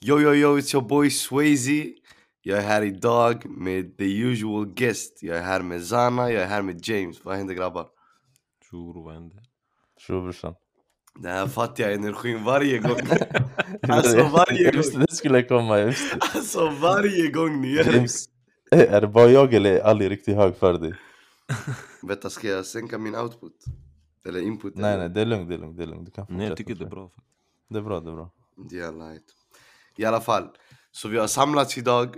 Yo yo yo, it's your boy Swayze. Jag är här idag med the usual guest. Jag är här med Zana, jag är här med James. Vad händer grabbar? Tjo vad händer? Tjo brorsan. Den här fattiga energin varje gång. Alltså varje gång. det skulle komma, jag visste. Alltså varje gång ni gör. James, eh, är det bara jag eller är Ali riktigt hög för dig? Vänta, ska jag sänka min output? Eller input? Nej eller? nej, det är lugnt, det är lugnt, det är lugnt. Du kan Nej jag fortsätta, tycker det är bra. Det är bra, det är bra. Det är light. I alla fall, så vi har samlats idag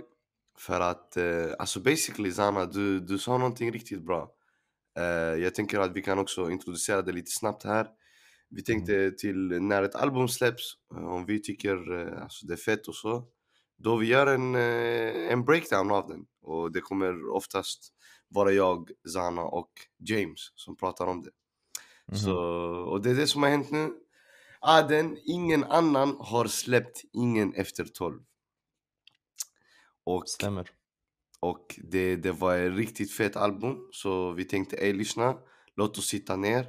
för att, eh, alltså basically Zana, du, du sa någonting riktigt bra. Eh, jag tänker att vi kan också introducera det lite snabbt här. Vi tänkte till när ett album släpps, eh, om vi tycker eh, alltså det är fett och så, då vi gör en, eh, en breakdown av den. Och det kommer oftast vara jag, Zana och James som pratar om det. Mhm. Så, och det är det som har hänt nu. Aden, ingen annan har släppt ingen efter 12. Och, Stämmer. och det, det var ett riktigt fett album. Så vi tänkte, ey lyssna, låt oss sitta ner.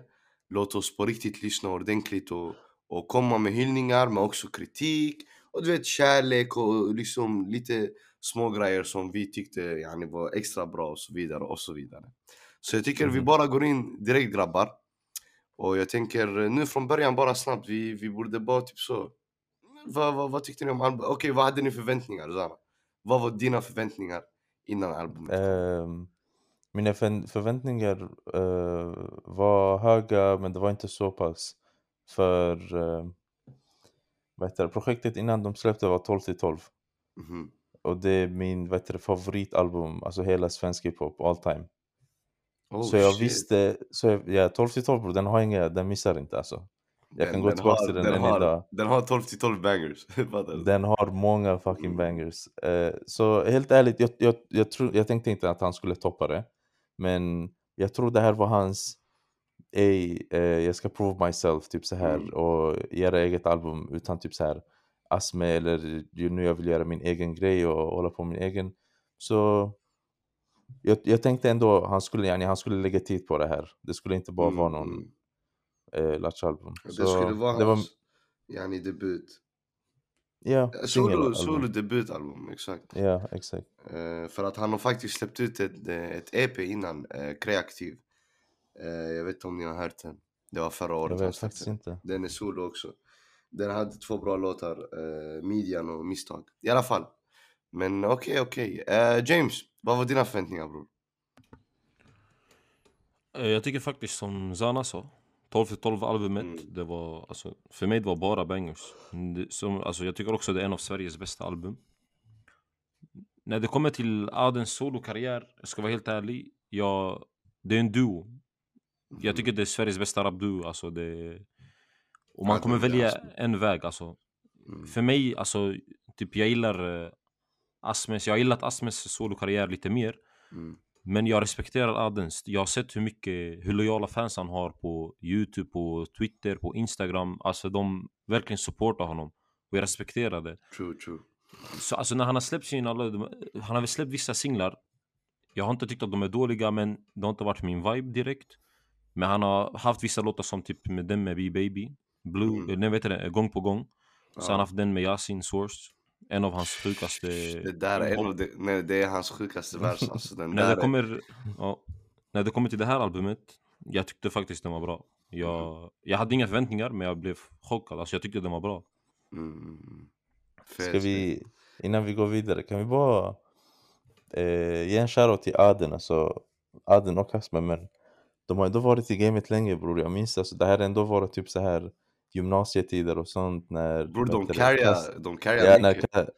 Låt oss på riktigt lyssna ordentligt och, och komma med hyllningar men också kritik. Och du vet kärlek och liksom lite små grejer som vi tyckte yani, var extra bra och så vidare och så vidare. Så jag tycker vi Mhm. bara går in direkt grabbar. Och jag tänker nu från början bara snabbt, vi, vi borde bara typ så. Vad, vad, vad tyckte ni om albumet? Okej, vad hade ni förväntningar Zana? Vad var dina förväntningar innan albumet? Ehm, mina för- förväntningar eh, var höga men det var inte så pass. För uh, vad heter det? projektet innan de släppte var 12 till 12. Mhm. Och det är min vad heter det, favoritalbum, alltså hela svensk hiphop all time. Oh, så jag shit. visste, så jag, ja 12 till 12 bror, den har inga, den missar inte alltså. Jag kan gå den tillbaka till den än har, idag. Den har 12 till 12 bangers. Den har många fucking Mm. bangers. Eh, så helt ärligt, jag, jag, jag, tror, jag tänkte inte att han skulle toppa det. Men jag tror det här var hans, ey, eh, jag ska prove myself, typ så här Mm. och göra eget album utan typ så här Asme eller nu jag vill göra min egen grej och hålla på min egen. Så jag, jag tänkte ändå han skulle, yani, han skulle lägga tid på det här. Det skulle inte bara vara någon Mm. eh, latchalbum. Det Så skulle vara det var, hans yani, debut. ja, Eh, Solo, solo debutalbum, exakt. Ja, exakt. Eh, för att han har faktiskt släppt ut ett, eh, ett EP innan, uh, Kreativ. Eh, jag vet inte om ni har hört den. Det var förra året Jag vet faktiskt den. inte. Den är solo också. Den hade två bra låtar, uh, Midjan och Misstag. I alla fall. Men okej, okej. Eh, James, vad var dina förväntningar bror? Eh, Jag tycker faktiskt som Zana sa 12 till 12 albumet, Mm. det var alltså för mig det var bara bangers. Det, som, alltså, jag tycker också det är en av Sveriges bästa album. När det kommer till Adens solokarriär, jag ska vara helt ärlig, jag, det är en duo. Jag tycker det är Sveriges bästa rapduo, alltså det... Och man kommer välja alltså. en väg alltså. Mm. För mig, alltså, typ jag gillar uh, Asmes, jag har gillat Asmes solokarriär lite mer. Mm. Men jag respekterar Adens. Jag har sett hur mycket, hur lojala fans han har på Youtube, på Twitter, på Instagram. Alltså de verkligen supportar honom. Och jag respekterar det. True, true. Så alltså när han har släppt sina, han har väl släppt vissa singlar. Jag har inte tyckt att de är dåliga men det har inte varit min vibe direkt. Men han har haft vissa låtar som typ med den med B-Baby, Blue, Mm. mm. nej vet det, Gång på gång. Så Ja. han har haft den med Yasin Source. En av hans sjukaste... Det där är en av de, nej, det är hans sjukaste vers alltså. Den när, det kommer, ja, när det kommer till det här albumet, jag tyckte faktiskt den var bra. Jag, jag hade inga förväntningar men jag blev chockad, alltså jag tyckte den var bra. Mm. mm. Fet, Ska vi, innan vi går vidare, kan vi bara eh, ge en shoutout till Aden, alltså Aden och Kasper, men de har ändå varit i gamet länge bror, jag minns alltså, det här har ändå varit typ så här gymnasietider och sånt när... Bror de carryar, Kass- de carryar Ja, mycket.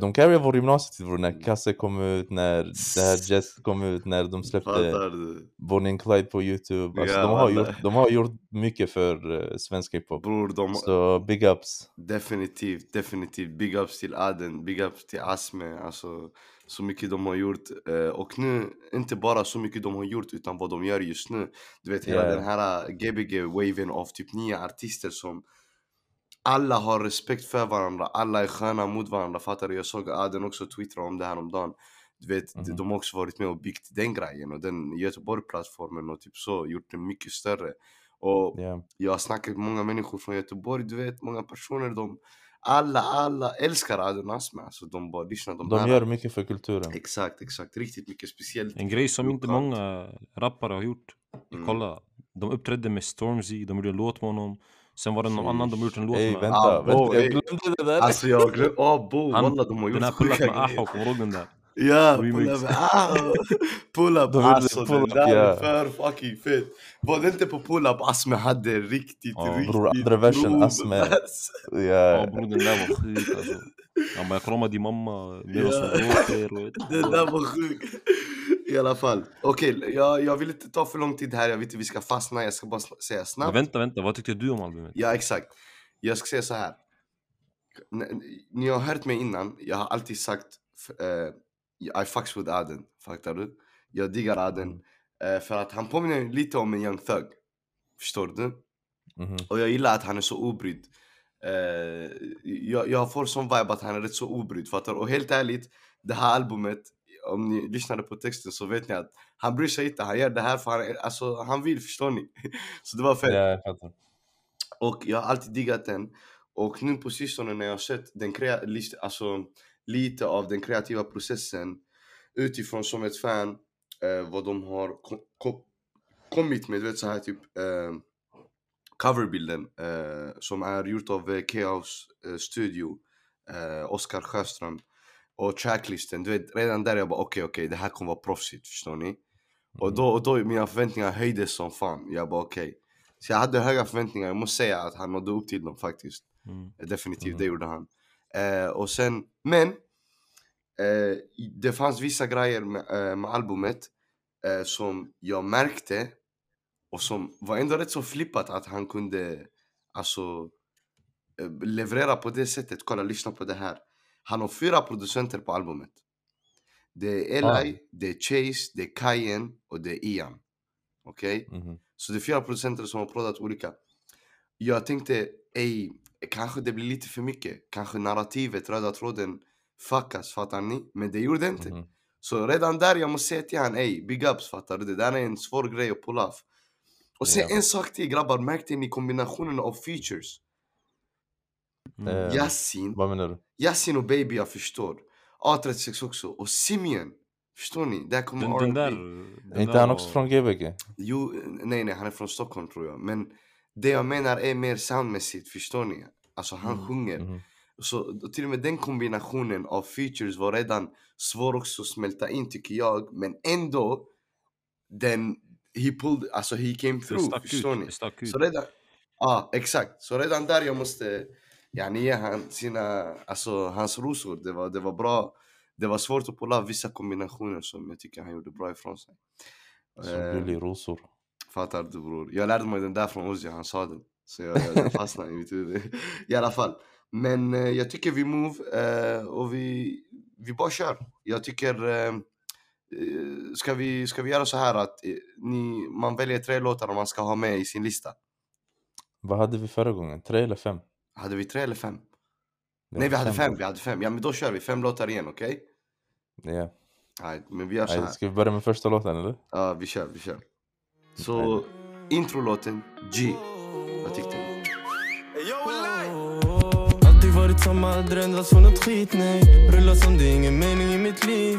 De carryar vår gymnasietid bror, när Mm. Kasse kom ut, när det här Jet kom ut, när de släppte? Bonnie and Clyde på youtube, alltså Ja, de, har gjort, de har gjort mycket för uh, svensk hiphop. Bror de, Så big ups. definitivt, definitivt. Big ups till Aden, big ups till Asme. Alltså så mycket de har gjort. Eh, och nu, inte bara så mycket de har gjort utan vad de gör just nu. Du vet hela Ja. den här gbg-waven av typ nya artister som alla har respekt för varandra, alla är sköna mot varandra, fattar du? Jag såg Aden också twittra om det här om dagen. Du vet, Mhm. de har också varit med och byggt den grejen och den Göteborg-plattformen och typ så, gjort den mycket större. Och Ja. jag har snackat med många människor från Göteborg, du vet, många personer de alla, alla älskar Adel Asme. Alltså de bara lyssnar. De, De här- gör mycket för kulturen. Exakt, exakt. Riktigt mycket speciellt. En grej som inte många rappare har gjort. Mm. Kolla, de uppträdde med Stormzy, de gjorde en låt med honom. Sen var det någon annan de gjort en låt Ey med. vänta, Ah, vänta, bo, jag ey. glömde det där! Alltså jag glömde, åh bo, Han- walla de har Den här gjort pullat med grejer. Aho, kommer du ihåg den där? Ja, Remix. pull up, ah, pull up, De gjorde alltså pull det up, där ja. är för fucking fett. Var det inte på pull up Asme hade riktigt, Ja, riktigt bror, andra versen, Asme. vers. Ja Ja, bror den där var sjuk alltså. Han bara jag kramar din mamma medan hon gråter. Det där var sjukt. I alla fall. Okej, jag, jag vill inte ta för lång tid här. Jag vet inte vi ska fastna. Jag ska bara säga Men snabbt. vänta, vänta, vad tyckte du om albumet? Ja, exakt. Jag ska säga så här. Ni har hört mig innan. Jag har alltid sagt f- eh, I fucks with Aden. Fattar du? Jag diggar Aden. eh, för att han påminner lite om en Young Thug. Förstår du? mhm. Och jag gillar att han är så obrydd. Eh, jag, jag får sån vibe att han är rätt så obrydd. Fattar? Och helt ärligt, det här albumet, om ni lyssnade på texten så vet ni att han bryr sig inte. Han gör det här för han, alltså, han vill, förstår ni? Så det var fett. ja, jag fattar. Och jag har alltid diggat den. Och nu på sistone när jag har sett den krea- list- alltså, lite av den kreativa processen utifrån som ett fan, eh, vad de har ko- ko- kommit med, du vet så här typ eh, coverbilden eh, som är gjort av eh, Chaos eh, Studio, eh, Oskar Sjöström och tracklisten, du vet redan där jag bara okej okej det här kommer vara proffsigt, förstår ni? Och då, och då mina förväntningar höjdes som fan, jag bara okej Så jag hade höga förväntningar, jag måste säga att han nådde upp till dem faktiskt Mm. Definitivt, Mhm. det gjorde han. Eh, och sen, men eh, det fanns vissa grejer med, eh, med albumet eh, som jag märkte och som var ändå rätt så flippat att han kunde alltså eh, leverera på det sättet. Kolla, lyssna på det här. Han har fyra producenter på albumet. Det är Ah. Eli, det är Chase, det är Cayenne och det är Ian. Okej? Mhm. Så det är fyra producenter som har proddat olika. Jag tänkte, ej, kanske det blir lite för mycket. Kanske narrativet, röda tråden fuckas, fattar ni? Men det gjorde inte. Mhm. Så redan där jag måste säga till han, ey, big ups, fattar du? Det där är en svår grej att pull off. Och sen Ja. en sak till grabbar, märkte ni kombinationen av features? Mm. Eh, Yasin, Vad menar du? Yasin och Baby jag förstår. A36 också, och Simeon. Förstår ni? Där kommer Den, den där... Är Den inte där han också från Gbg? Jo, nej nej, han är från Stockholm tror jag. Men det jag menar är mer soundmässigt, förstår ni? Alltså han Mm, sjunger. Mhm. Så till och med den kombinationen av features var redan svår också att smälta in tycker jag. Men ändå, den, he pulled, alltså he came through, förstår ut. ni? Så redan, ja exakt. Så redan där jag måste, yani ge han sina, alltså hans rosor. Det var, det var bra. Det var svårt att pulla vissa kombinationer som jag tycker han gjorde bra ifrån sig. Som Eh, gullig rosor. Fattar du bror? Jag lärde mig den där från Ozzy, han sa den. Så jag, jag, fastnade i mitt huvud. I alla fall. Men eh, jag tycker vi move eh, och vi, vi bara kör. Jag tycker... Eh, ska, vi, ska vi göra så här att ni, man väljer tre låtar man ska ha med i sin lista? Vad hade vi förra gången? Tre eller fem? Hade vi tre eller fem? Det Nej vi hade fem, då. vi hade fem. Ja men då kör vi fem låtar igen, okej? Ja. Okay? men vi gör så Nej, här. Ska vi börja med första låten eller? Ja, vi kör, vi kör. Så introlåten G. Vad tyckte ni? Alltid varit samma, aldrig ändrats från nåt skit nej Rulla som det är ingen mening i mitt liv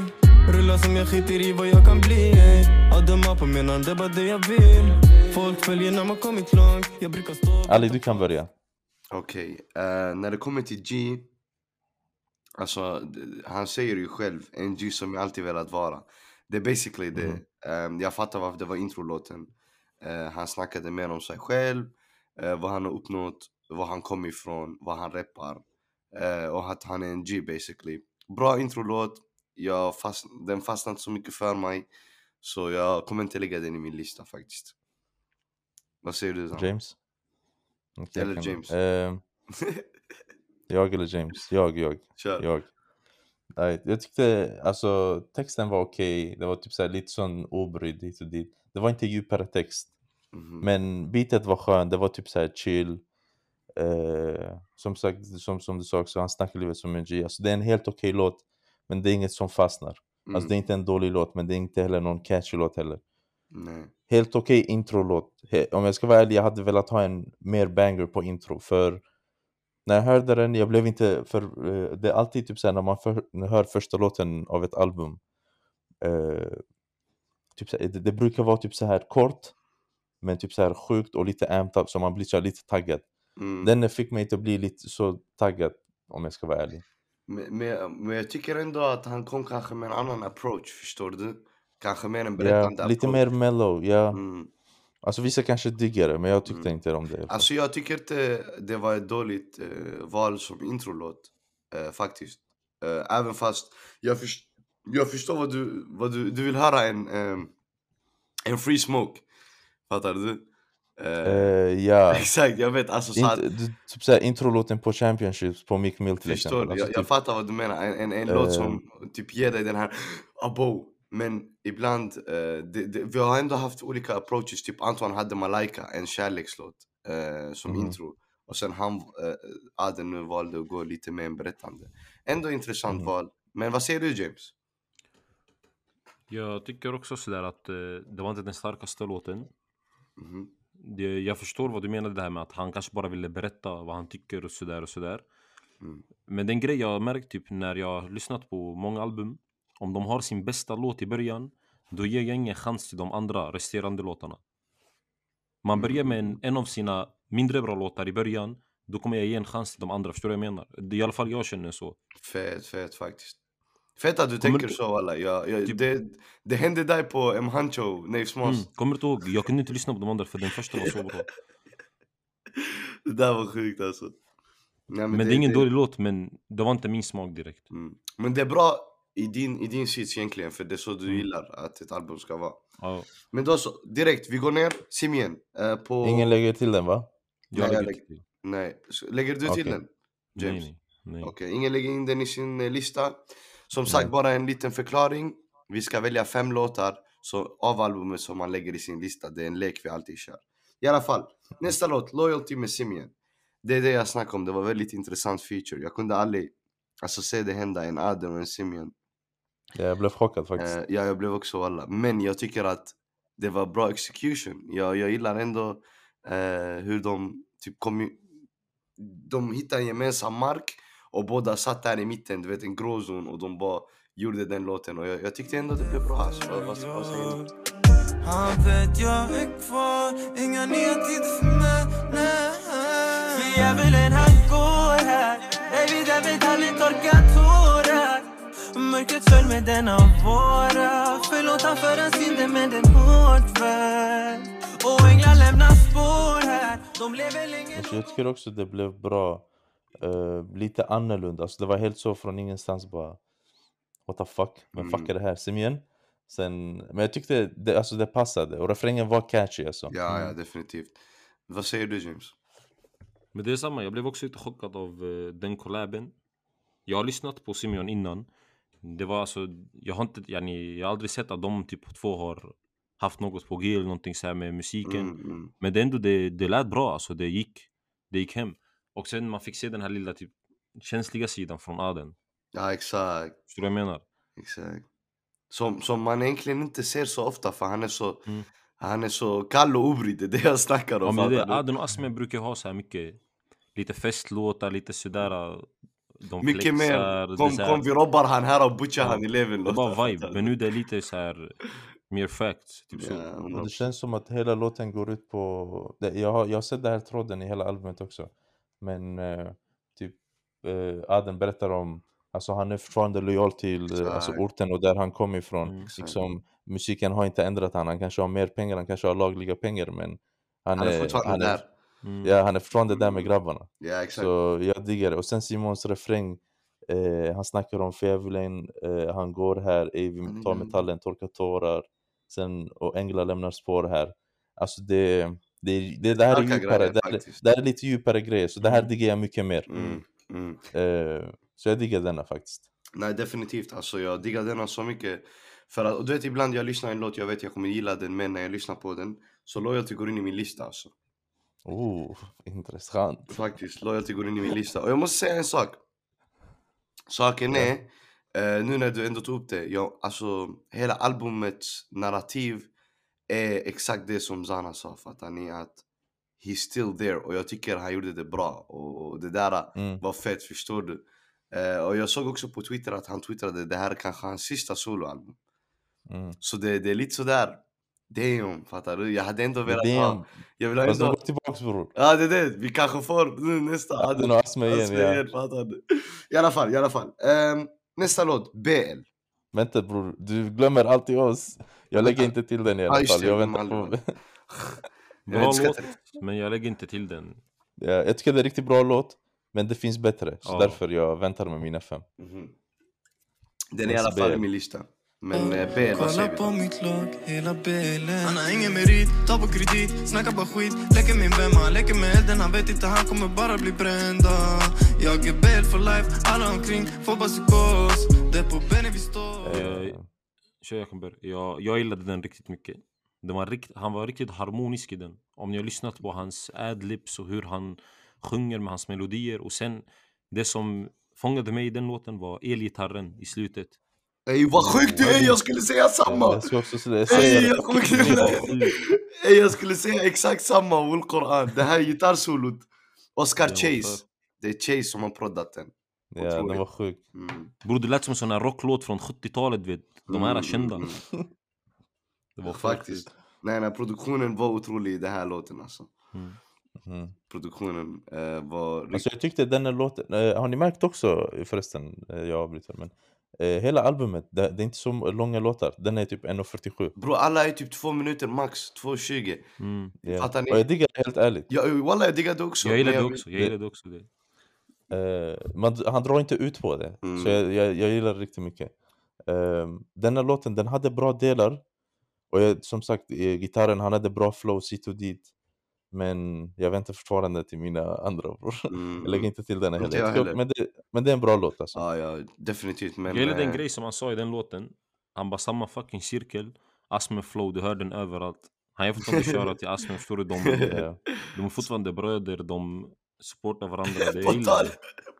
Rulla som jag skiter i vad jag kan bli ey. Att döma på menar det är bara det jag vill Folk följer när man kommit långt Jag brukar stå Ali, du kan börja. Okej, eh, när det kommer till G Alltså, han säger ju själv, en G som jag alltid velat vara Det är basically det. Ehm, Jag fattar varför det var introlåten Eh, Han snackade mer om sig själv eh, Vad han har uppnått, var han kom ifrån, vad han reppar eh, Och att han är en G basically Bra introlåt, jag fast, den fastnade inte så mycket för mig Så jag kommer inte lägga den i min lista faktiskt Vad säger du Zan? James? Okej, Eller James. Ehm, jag eller James? Jag, jag, Kör! jag. Nej, jag tyckte alltså texten var okej. Det var typ så här, lite sån obrydd hit och dit. Det var inte djupare text. Mhm. Men beatet var skön, det var typ så här chill. Eh, som sagt, som, som du sa också, han snackar livet som en G. Alltså, det är en helt okej låt, men det är inget som fastnar. Mm. Alltså det är inte en dålig låt, men det är inte heller någon catchy låt heller. Nej. Helt okej introlåt. Om jag ska vara ärlig, jag hade velat ha en mer banger på intro. För när jag hörde den, jag blev inte för... eh, det är alltid typ såhär när man för, hör första låten av ett album. eh, typ såhär, det, det brukar vara typ så här kort. Men typ så här sjukt och lite amped up så man blir så lite taggad. Mm. Den fick mig inte att bli lite så taggad om jag ska vara ärlig. Men, men, men jag tycker ändå att han kom kanske med en annan approach, förstår du? Kanske mer en Ja, berättande lite approach. mer mellow, ja. Mm. Alltså vissa kanske diggar det men jag tyckte Mm. inte om det. Alltså jag tycker inte det var ett dåligt eh, val som introlåt, eh, faktiskt. Eh, även fast jag, förs- jag förstår vad du, vad du, du vill höra en, ehm, en free smoke. Fattar du? Eh, Eh, ja. Exakt, jag vet. Alltså, så att, du, typ såhär introlåten på Championships på Mick Mill till Förstår exempel. Alltså, Jag, jag typ, fattar vad du menar. En, en, en låt Eh. som typ ger dig den här abo. Men ibland, eh, det, det, vi har ändå haft olika approaches. Typ Anton hade Malaika, en kärlekslåt eh, som Mhm. intro. Och sen han, eh, Aden nu valde att gå lite mer en berättande. Ändå intressant Mhm. val. Men vad säger du James? Jag tycker också sådär att eh, det var inte den starkaste låten. Mhm. Det, jag förstår vad du menade det här med att han kanske bara ville berätta vad han tycker och sådär och sådär. Mm. Men den grej jag har märkt typ när jag har lyssnat på många album. Om de har sin bästa låt i början. Då ger jag ingen chans till de andra resterande låtarna. Man börjar med en, en av sina mindre bra låtar i början. Då kommer jag ge en chans till de andra, förstår du vad jag menar? Det I alla fall jag känner så. Fett, fett faktiskt. Fett att du Kommer tänker du- så alla. Jag, jag, Typ- det, det hände dig på M. Hancho, Nave Smoss. Mm. Kommer du ihåg? Jag kunde inte lyssna på de andra för den första var så bra. Det där var sjukt alltså. Nej, Men, det är ingen dålig låt, men det var inte min smak direkt. Mm. Men det är bra i din, i din sits egentligen, för det är så du Mm. gillar att ett album ska vara. Ja, Men då så, direkt, vi går ner, Simien. Eh, på... Ingen lägger till den va? jag Nej, lägger lägger- till. Nej, lägger du till Okej. den? James? nej. nej. Okej, ingen lägger in den i sin eh, lista. Som sagt, Nej. bara en liten förklaring. Vi ska välja fem låtar så, av albumet som man lägger i sin lista. Det är en lek vi alltid kör. I alla fall, nästa låt, Loyalty med Simien. Det är det jag snackar om, det var väldigt intressant feature. Jag kunde aldrig alltså, se det hända, en Adem och en Simien. Ja, jag blev chockad faktiskt. Eh, ja, jag blev också alla. Men jag tycker att det var bra execution. Jag, jag gillar ändå eh, hur de typ kom De hittade en gemensam mark och båda satt där i mitten, du vet en gråzon och de bara gjorde den låten och jag, jag tyckte ändå det blev bra. Alltså. Vad, vad, vad säger ni? Han vet jag är kvar Inga nya tider för mig, nej För djävulen han går här Baby David aldrig torka tårar Mörkret föll med denna våra Förlåt han för hans synder men den hårt väl Och änglar lämnar spår här De lever länge Alltså, jag tycker också det blev bra. eh, lite annorlunda. Alltså, det var helt så från ingenstans bara. What the fuck? Men Mm. fuck är det här? Simien? Sen, men jag tyckte det, alltså, det passade. Och refrängen var catchy alltså. Ja, ja, definitivt. Vad säger du James? Men det är samma, jag blev också lite chockad av eh, den collaben. Jag har lyssnat på Simeon innan. Det var alltså, jag har inte, yani, jag har aldrig sett att de typ två har haft något på G eller någonting så med musiken. Mm, mm. Men det ändå, det, det lät bra alltså, det gick. Det gick hem. Och sen man fick se den här lilla typ känsliga sidan från Aden. Ja, exakt. Förstår du vad jag menar? Exakt. Som, som man egentligen inte ser så ofta för han är så, Mm. han är så kall och obrydd, det är det jag snackar Ja, om. men det? Aden och Asmen brukar ha så här mycket Lite festlåtar, lite sådär De Mycket mer, flexar, det är kom, så här- kom vi robbar han här och butchar Ja, han i leven Det är bara vibe, men nu det är lite så här mer facts, typ så. Ja, Och det känns som att hela låten går ut på... Det, jag, har, jag har sett den här tråden i hela albumet också. Men eh, typ eh, Aden berättar om... Alltså han är fortfarande lojal till eh, alltså, orten och där han kom ifrån. Mm. Liksom, musiken har inte ändrat han. Han kanske har mer pengar, han kanske har lagliga pengar men... Han, Han är fortfarande han där. Mm. Ja, han är fortfarande där med grabbarna. Ja exakt. Så jag diggar det. Och sen Simons refräng, eh, han snackar om djävulen, eh, han går här, ej vi tar Mm. metallen, torkar tårar. Sen, och änglar lämnar spår här. Alltså det, det, det, det här är djupare, grejer det, här- det här är lite djupare grejer, så det här Mm. diggar jag mycket mer. Mm, mm. Eh, så jag diggar denna faktiskt. Nej definitivt, alltså jag diggar denna så mycket. För att, och du vet ibland jag lyssnar en låt, jag vet jag kommer gilla den men när jag lyssnar på den så Loyalty går in i min lista alltså. Oh, intressant. Faktiskt, Loyalty går in i min lista. Och jag måste säga en sak. Saken är, eh, nu när du ändå tog upp det, jag, alltså hela albumets narrativ är exakt det som Zana sa fattar ni? Att he's still there och jag tycker han gjorde det bra och, och det där Mm. var fett, förstår du? Eh, och jag såg också på Twitter att han twittrade det här är kanske hans sista soloalbum. Mm. Så det, det är lite sådär, damn, fattar du? Jag hade ändå velat ha, jag vill ha Fast ändå, gå tillbaks bror. ja det är det, vi kanske får nu nästa Aden och Asma igen, Asma ja. igen, fattar du? I alla fall, i alla fall. Ehm, nästa låt, BL. Vänta bror, du glömmer alltid oss. Jag lägger inte till den i Ja, alla fall. Jag väntar på... Bra låt, men jag lägger inte till den. ja, jag tycker det är en riktigt bra låt, men det finns bättre. Så Ja. därför jag väntar med mina fem. Mhm. Den är i alla fall i min lista. Men eh, BL, vad säger vi på mitt lag, hela Han har ingen merit, tar på kredit, snackar bara skit Leker min vän, han leker med elden, han vet inte han kommer bara bli bränd. Jag är BL for life, alla omkring får bara psykos Det är på benen vi står Eh, Kör jag kan börja. Jag, jag gillade den riktigt mycket. Den var rikt, han var riktigt harmonisk i den. Om ni har lyssnat på hans adlibs och hur han sjunger med hans melodier. Och sen, det som fångade mig i den låten var elgitarren i slutet. Ey vad sjukt du är, jag skulle säga samma! Jag ska också säga Ey jag. Ey jag skulle säga exakt samma och Koran. Det här gitarrsolot. Oscar Chase. Det är Chase som har proddat den. Ja, den var sjuk. Mm. Bror det lät som en sån här rocklåt från 70-talet vet. De här är Mm, kända. Det var Faktiskt. Nej nej, produktionen var otrolig i den här låten alltså. Mm. Mm. Produktionen eh, var. Alltså jag tyckte den här låten, eh, har ni märkt också förresten, eh, jag avbryter men eh, Hela albumet, det, det är inte så långa låtar, den är typ 1.47 Bro alla är typ två minuter max, 2.20. Mm. ja. Fattar ni? Och jag diggar det helt ärligt Ja, walla jag diggar det också. Jag gillade men det också. Jag gillade också det. Eh, man, han drar inte ut på det, Mm. så jag, jag, jag gillar det riktigt mycket uh, Den här låten, den hade bra delar Och jag, som sagt, eh, gitarren, han hade bra flow hit och dit Men jag väntar fortfarande till mina andra bror Mm. Jag lägger inte till den heller, heller. men, det, men det är en bra låt alltså Ja, ja, definitivt. Men, Jag gillade en eh, grej som han sa i den låten. Han bara samma fucking cirkel. Asme flow, du hör den överallt. Han gör fortfarande köra till Asme, förstår du? De, de är fortfarande bröder, de supportar varandra. Det På jag tal,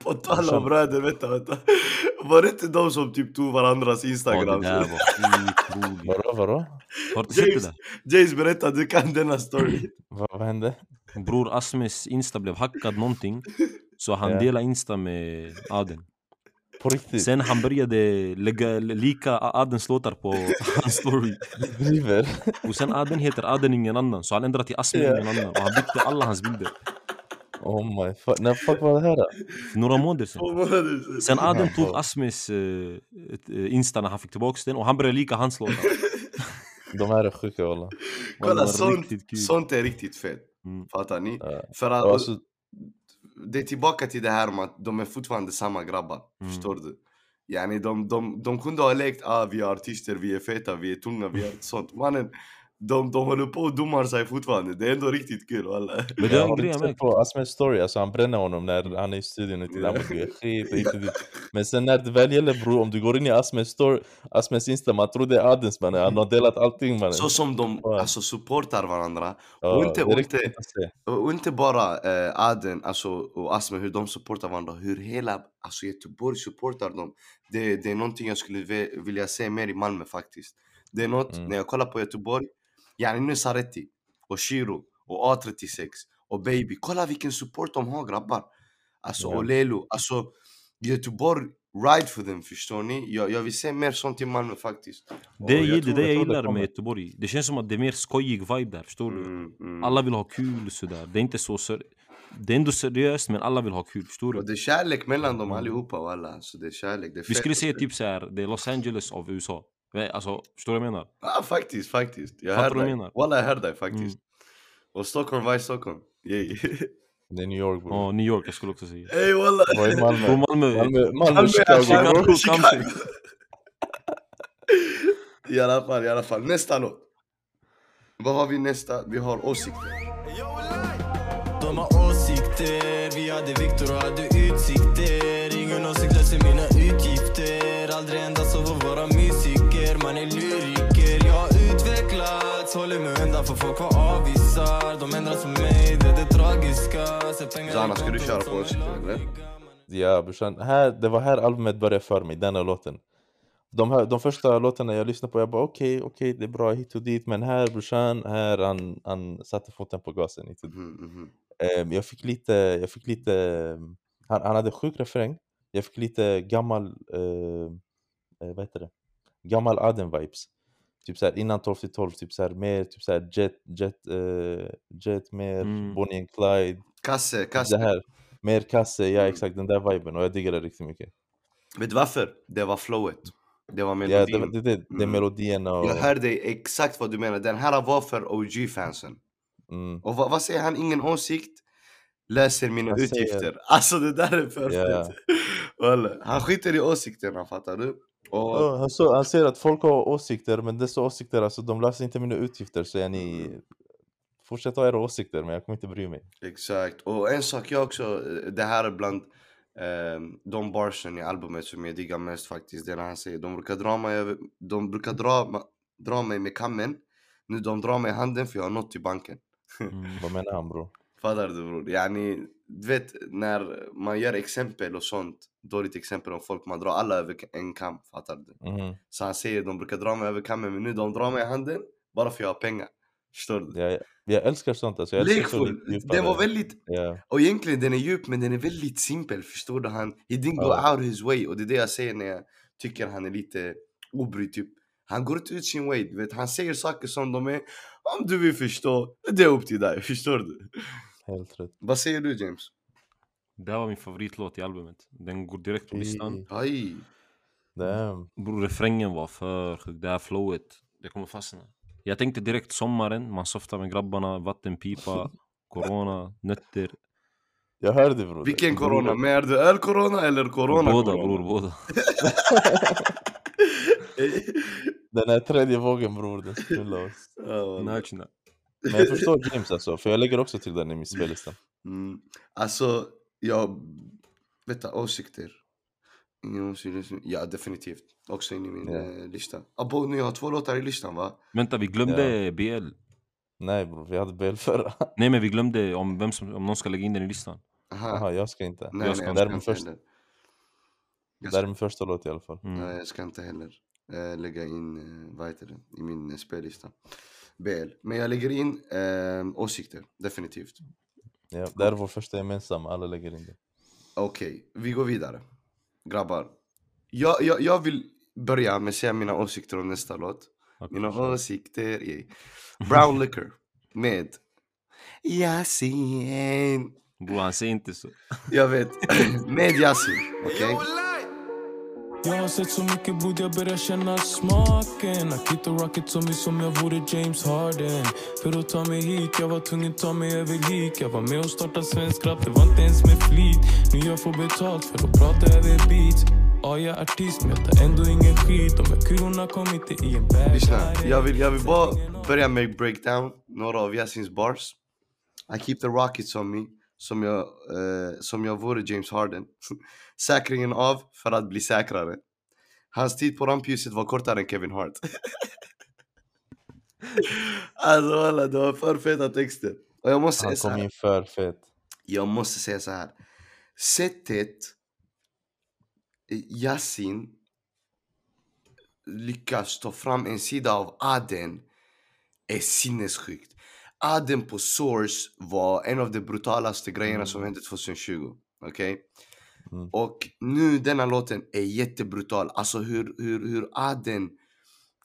på tal om bröder, vänta, vänta. Var det inte de som typ tog varandras Ja, det instagram? där var skitroligt. Vadå, vadå? Har du sett det James, där? James berätta, du kan denna story. Vad, vad hände? Bror Asmes insta blev hackad någonting. Så han Ja. delade insta med Aden. På riktigt? Sen han började lägga lika Adens låtar på hans story. Driver? Och sen Aden heter Aden ingen annan. Så han ändrade till Asme Ja. ingen annan. Och han bytte alla hans bilder. Oh my fuck, när fuck var det här då? För några månader sedan. Sen Aden Ja. tog ett, eh, insta när han fick tillbaka den och han började lika hans låtar. De här är sjuka walla Kolla, sånt, sånt är riktigt fett. Mm. Fattar ni? Ja. För att, alltså, det är tillbaka till det här om att de är fortfarande samma grabbar. Mm. Förstår du? Yani de, de, de kunde ha lekt ah, vi är artister, vi är feta, vi är tunga, vi är sånt. Mannen, de, de håller på och domar sig fortfarande. Det är ändå riktigt kul walla. Men det är jag en grej märkt. på Asmeds story, alltså han bränner honom när han är i studion och tittar på skit hit och dit. Men sen när det väl gäller bror, om du går in i Asmeds story, Asmeds insta, man tror det är Adens mannen, han har delat allting mannen. Så som de Ja. alltså, supportar varandra. Ja, och inte- och inte-. Och inte bara eh, Aden alltså, och Asme, hur de supportar varandra, hur hela alltså, Göteborg supportar dem. Det, det är någonting jag skulle ve- vilja se mer i Malmö faktiskt. Det är något, Mm. när jag kollar på Göteborg, yani nu Saretti och Shiro och A36 och Baby, kolla vilken support de har grabbar. Alltså Ja. och Lelo, alltså Göteborg, ride för dem förstår ni? Jag, jag vill se mer sånt i Malmö faktiskt. Det Och är det, det jag det gillar kommer. med Göteborg. Det känns som att det är mer skojig vibe där, förstår du? Mm, mm. Alla vill ha kul sådär. Det är inte så ser... Det är ändå seriöst men alla vill ha kul, förstår Och du? det är kärlek mellan dem allihopa walla. Så det är kärlek. Det är Vi skulle säga typ såhär, det är Los Angeles av USA. Alltså, förstår du vad jag menar? Ja faktiskt, faktiskt. Jag Fattar hör du vad jag dig. menar? Walla jag hör dig faktiskt. Mm. Och Stockholm, vad är Stockholm? Yay. Det är New York bror. Ja, New York jag skulle också säga. Ey walla! Vad är Malmö? Malmö. Malmö, Malmö, Malmö, Chicago Chicago. bror. Chicago, kanske. I alla fall, i alla fall. Nästa låt. Vad har vi nästa? Vi har åsikter. De har åsikter, vi hade Viktor och hade utsikter Ingen åsikt löser mina utgifter Aldrig endast av att vara musiker, man är lyriker Jag har utvecklats, håller mig undan för folk var avvisar De ändras för mig, det är det tragiska Zana, ska du köra på en eller? Ja brorsan, här, det var här albumet började för mig, denna låten. de, här, de första låtarna jag lyssnade på, jag bara okej, okej, det är bra hit och dit, men här brorsan, här han, han satte foten på gasen hit och dit. Mhm, mhm. Ehm, jag fick lite, jag fick lite, ehm, han, han hade sjuk refräng, jag fick lite gammal, eh, eh, vad heter det, gammal Aden-vibes. Typ såhär innan 12 till 12, typ såhär mer, typ såhär Jet, Jet, eh, Jet mer, Mm. Bonnie and Clyde, Kasse, det kasse. här, mer kasse, ja Mm. exakt den där viben och jag diggar det riktigt mycket. Vet du varför? Det var flowet. Det var Ja, melodin. det, det, det, det är Mm. melodierna och... Jag hörde exakt vad du menar. Den här var för OG-fansen. Mm, Och vad, vad säger han? Ingen åsikt? Löser mina säger- utgifter. Alltså det där är perfekt. Ja. Walla. Han skiter i åsikterna, fattar du? Och, Ja, han, så, han säger att folk har åsikter, men dessa åsikter, alltså, de löser inte mina utgifter, så är ni... Fortsätt ha era åsikter, men jag kommer inte bry mig. Exakt. Och en sak jag också, det här är bland eh, de barsen i albumet som jag diggar mest faktiskt. Det är när han säger de brukar dra mig, de brukar dra, dra mig med kammen. Nu de drar mig i handen för jag har nått till banken. Mm. Vad menar han bror? Fattar du bror? Yani, du vet när man gör exempel och sånt, dåligt exempel om folk, man drar alla över en kam, fattar du? Mhm. Så han säger de brukar dra mig över kammen men nu de drar mig i handen bara för jag har pengar. Förstår du? Jag, jag älskar sånt alltså, jag Lekfull! Den var väldigt, Ja, och egentligen den är djup men den är väldigt simpel, förstår du? Han, he didn't go Ja. out his way och det är det jag säger när jag tycker han är lite obrydd typ. Han går inte ut sin way, vet. Han säger saker som de är, om du vill förstå, det är upp till dig, förstår du? Helt rätt. Vad säger du James? Det här var min favoritlåt i albumet. Den går direkt på listan. Aj! Damn. Bror refrängen var för sjuk, det här flowet, det kommer fastna. Jag tänkte direkt sommaren, man softar med grabbarna, vattenpipa, corona, nötter. Jag hörde bror. Vilken corona? Men är det öl-corona eller corona? båda bror, båda. Den här tredje vågen bror, den ska knulla oss. Nachna. Men jag förstår James alltså, för jag lägger också till den i min spellista. mm. Alltså, jag... Vet du, åsikter. Ja, definitivt. Också in i min Ja. eh, lista. Abo, nu jag har två låtar i listan va? Vänta, vi glömde BL. Nej bror, vi hade BL förra. Nej men vi glömde om, vem som, om någon ska lägga in den i listan. Aha. Jaha, jag ska inte. Nej, jag nej, ska jag inte. ska Där är min inte första. heller. Jag Det här är ska, min första låt i alla fall. Mm. nej, jag ska inte heller eh, lägga in, eh, vad heter det, i min eh, spellista. BL. Men jag lägger in eh, åsikter, definitivt. Ja, det är vår första gemensamma, alla lägger in det. Okej, vi går vidare. Grabbar. Jag, jag, jag vill börja med att säga mina åsikter om nästa låt. Okej, Mina åsikter är Brown Liquor med Yasin. Bror han säger inte så. Jag vet, med Yasin. Okej? Jag har sett så mycket blod, jag börjar känna smaken. Akito Rocket som är som jag vore James Harden. För att ta mig hit, jag var tvungen ta mig över lik Jag var med och starta svensk rap, det var inte ens med flit. Nu jag får betalt för att prata över beats. Ja, jag är artist men jag tar ändå ingen skit. De här kulorna kom inte i en bag. Lyssna, jag vill, jag vill bara börja med breakdown några av Yasins bars. I keep the rockets on me, som jag, eh, som jag vore James Harden. Säkringen av för att bli säkrare. Hans tid på rampljuset var kortare än Kevin Hart. alltså walla, det var för feta texter. Och jag måste säga Han så kom här. in för fet. Jag måste säga så här. Sättet Yasin lyckas ta fram en sida av Aden är sinnessjukt. Aden på Source var en av de brutalaste grejerna som hände 2020. Okej? Mm. Och nu denna låten är jättebrutal. Alltså hur, hur, hur Aden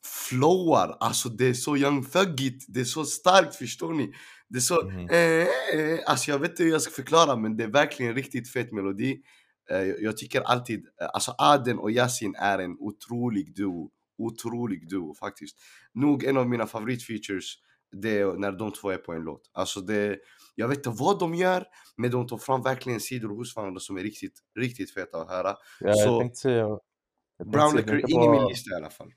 flowar. Alltså det är så young thuggigt. Det är så starkt, förstår ni? Det är så... Mhm. Eh, eh, alltså jag vet inte hur jag ska förklara men det är verkligen en riktigt fet melodi. Eh, jag, jag tycker alltid, eh, alltså Aden och Yasin är en otrolig duo. Otrolig duo faktiskt. Nog en av mina favoritfeatures det är när de två är på en låt. Alltså det, jag vet inte vad de gör men de tar fram verkligen sidor hos varandra som är riktigt, riktigt feta att höra. Ja, Så- jag tänkte säga... Jag Brown Liquor, inte in i min bara- lista i alla fall.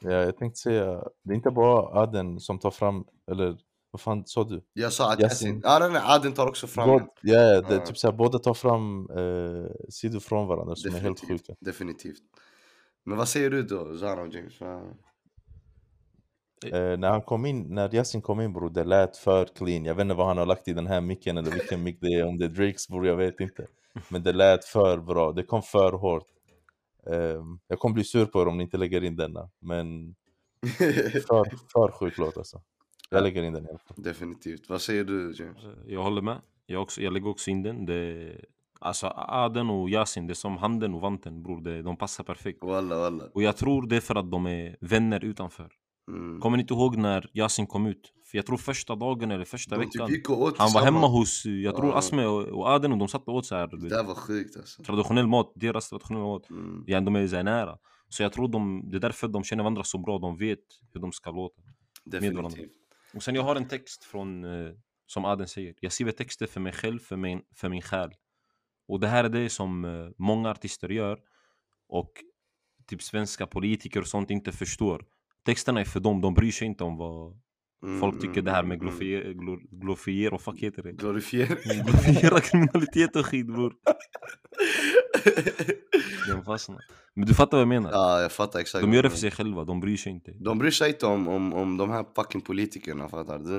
Ja, jag tänkte säga, det är inte bara Aden som tar fram, eller vad fan sa du? Jag sa att Yasin. Ja nej, nej, Aden tar också fram God, ja, ja, det, är typ såhär, båda tar fram eh, sidor från varandra som är helt definitivt, sjuka. definitivt. Men vad säger du då, Zara och James? Eh, när han kom in, när Yasin kom in bror, det lät för clean. Jag vet inte vad han har lagt i den här micken eller vilken mick det är, om det är Drakes bror, jag vet inte. Men det lät för bra, det kom för hårt. Ehm, jag kommer bli sur på er om ni inte lägger in denna, men för, för sjuk låt alltså. Jag lägger in den i alla fall. Definitivt. Vad säger du James? Jag håller med. Jag, också, jag lägger också in den. Det, alltså Aden och Yasin, det är som handen och vanten bror. Det, de passar perfekt. Walla walla. Och jag tror det är för att de är vänner utanför. Mm. Kommer ni inte ihåg när Yasin kom ut? För jag tror första dagen eller första De typ veckan. åt Han var hemma hos, jag tror Ja. Asme och, Aden och de satt och åt så här. Det där var sjukt alltså. Traditionell mat, deras traditionella mat. Mm. Ja, de är så nära. Så jag tror de, det är därför de känner varandra så bra. De vet hur de ska låta. varandra. Definitivt. Och sen jag har en text från, eh, som Aden säger. Jag skriver texter för mig själv, för min, för min själ. Och det här är det som eh, många artister gör. Och typ svenska politiker och sånt inte förstår. Texterna är för dem, de bryr sig inte om vad Mm, folk tycker mm, det här mm, med mm. glorifiera, glor, glorifiera och fuck heter det? Glorifiering. Glorifiera kriminalitet och skit bror. Den fastnar. Men du fattar vad jag menar? ja, jag fattar exakt. De vad gör det för sig själva, de bryr sig inte. De bryr sig inte om, om, om de här fucking politikerna, fattar du?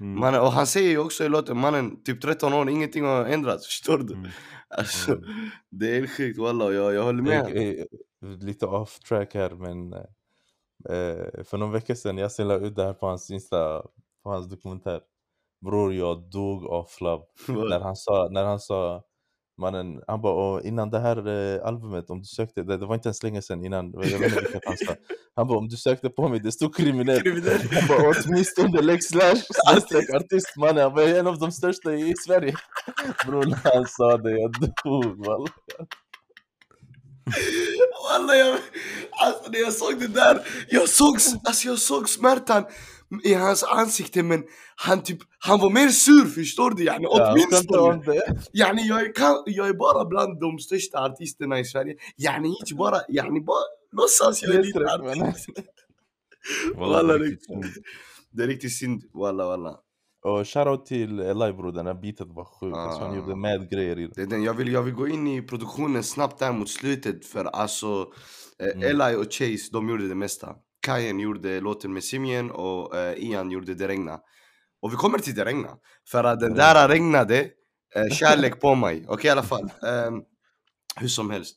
Mm. Mannen, och han säger ju också i låten, mannen, typ 13 år, ingenting har ändrats, förstår du? Mm. Alltså, det är helt sjukt walla, jag, jag håller med. Jag, eh, lite off track här men eh, för någon vecka sedan jag la ut det här på hans insta, på hans dokumentär. Bror jag dog av flabb. när han sa, när han sa mannen, han bara "Åh, innan det här eh, albumet, om du sökte, det, det var inte ens länge sedan innan, jag vet inte vilket han sa. Han bara om du sökte på mig, det stod kriminell. Kriminell. Han bara åtminstone Lex Slash, snedstreck artist mannen, han bara "Jag är en av de största i Sverige. Bror när han sa det, jag dog walla. Walla, jag, alltså när jag såg det där, jag såg, alltså, jag såg smärtan i hans ansikte men han typ, han var mer sur förstår du? Yani, Ja, åtminstone. Yani, jag, kan, jag är bara bland de största artisterna i Sverige. Yani inte bara, yani bara låtsas jag är lite artist. Walla, det är riktigt synd, walla walla. Och shoutout till Eli bror, den här beatet var sjuk. Alltså, han Ah. gjorde mad grejer i det. Det är den. Jag, vill, jag vill gå in i produktionen snabbt där mot slutet för alltså eh, Mm. Eli och Chase de gjorde det mesta. Kajen gjorde låten med Simien och eh, Ian gjorde Det regna. Och vi kommer till Det regna. För att den där regnade eh, kärlek på mig. Okej i alla fall. Ehm, hur som helst.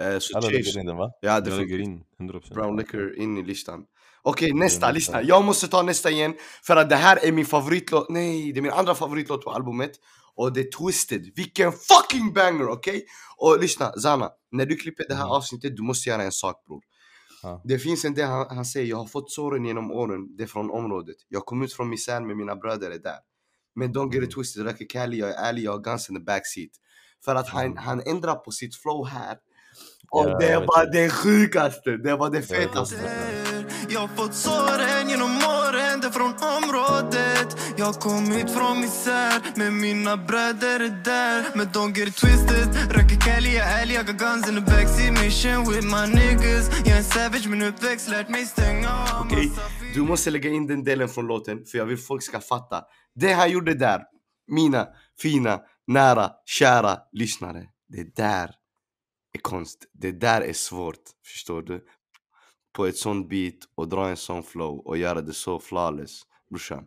Eh, så Alla Chase, lägger in den va? ja, det lägger in 100%. Brown Liquor in i listan. Okej, nästa, nästa. lyssna. Jag måste ta nästa igen. För att det här är min favoritlåt. Nej, det är min andra favoritlåt på albumet. Och det är Twisted. Vilken fucking banger, okej? Och lyssna, Zana. När du klipper det här Mm. avsnittet, du måste göra en sak bror. Ja. Det finns en del han, han säger, jag har fått såren genom åren, det är från området. Jag kom ut från misär med mina bröder är där. Men don't get it Mm. twisted, Röker Cali, jag är ärlig, jag har guns in the backseat. För att han, Mm. han ändrar på sitt flow här. Och Ja, det var det. sjukaste, det var det fetaste. Jag har fått såren genom åren, det från området Jag har kommit från misär, men mina bröder är där Men don't get it twisted, röker Cali, jag är ärlig Jag got guns in the backseat, mission with my niggas Jag är en savage, min uppväxt lärt mig stänga av Okej, massa du måste lägga in den delen från låten för jag vill folk ska fatta. Det han gjorde där, mina fina, nära, kära lyssnare. Det där är konst. Det där är svårt, förstår du? På ett sånt beat och dra en sån flow och göra det så flawless. Brorsan,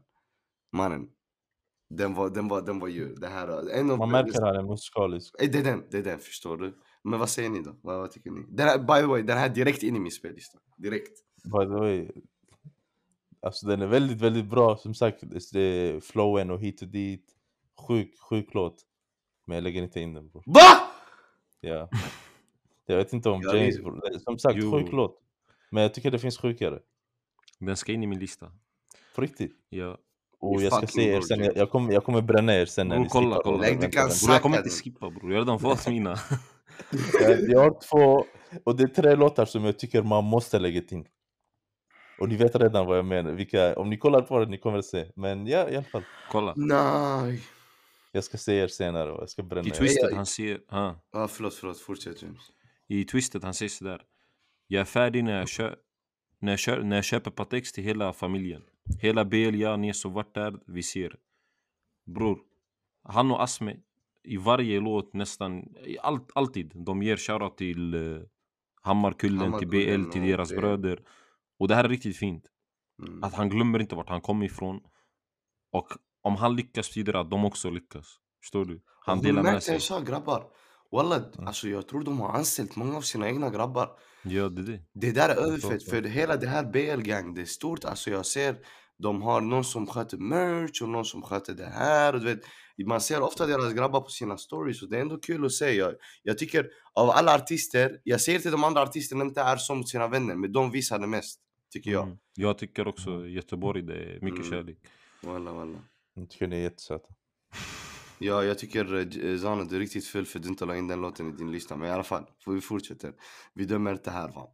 mannen. Den var, den var, den var ju det här. En av Man märker att han är musikalisk. Eh, Det är den, det är den, förstår du? Men vad säger ni då? Vad, vad tycker ni? Den här, by the way, den här är direkt in i min spellista. Direkt. By the way. Alltså den är väldigt, väldigt bra. Som sagt, det är flowen och hit och dit. Sjuk, sjuk låt. Men jag lägger inte in den. VA? Ja. Jag vet inte om James bror. Som sagt, Jo. sjuk låt. Men jag tycker det finns sjukare. Den ska in i min lista. På riktigt. Ja. Och You jag ska se er sen, jag, jag, kommer, jag kommer bränna er sen när Bror ni kolla, skippar kolla. Nej, du kan. Bror jag kommer inte skippa bror, jag har redan valt mina. Jag, jag har två, och det är tre låtar som jag tycker man måste lägga in. Och ni vet redan vad jag menar, vilka, om ni kollar på det ni kommer att se. Men ja, i alla fall. Kolla. Nej. Jag ska se er senare och jag ska bränna I er. Twisted jag- han ser, ha. Ah, förlåt, förlåt. Fortsätt James. I Twisted han säger sådär. Jag är färdig när jag, kö- när jag, kör, när jag köper Patex till hela familjen. Hela Belia, Nes och vart där vi ser. Bror, han och Asme i varje låt nästan, allt, alltid. De ger shoutout till uh, Hammarkullen, till Hammarkullen BL, till deras BL. bröder. Och det här är riktigt fint. Mm. Att han glömmer inte vart han kom ifrån. Och om han lyckas betyder det att de också lyckas. Förstår du? Han Och delar med sig. en sak grabbar. Walla, Mm. alltså jag tror de har anställt många av sina egna grabbar. Ja, det är det. Det där är överfett, för hela det här BL-gang, det är stort. Alltså jag ser, de har någon som sköter merch och någon som sköter det här. Och du vet, man ser ofta deras grabbar på sina stories och det är ändå kul att se. Jag, jag tycker av alla artister, jag säger till de andra artisterna inte är som sina vänner, men de visar det mest. Tycker jag. Mm. Jag tycker också Göteborg, det är mycket Mm. kärlek. Walla, walla. Jag tycker ni är jättesöta. Ja, jag tycker eh, Zana, du är riktigt full för att du inte la in den låten i din lista. Men i alla fall, får vi fortsätter. Vi dömer inte här va.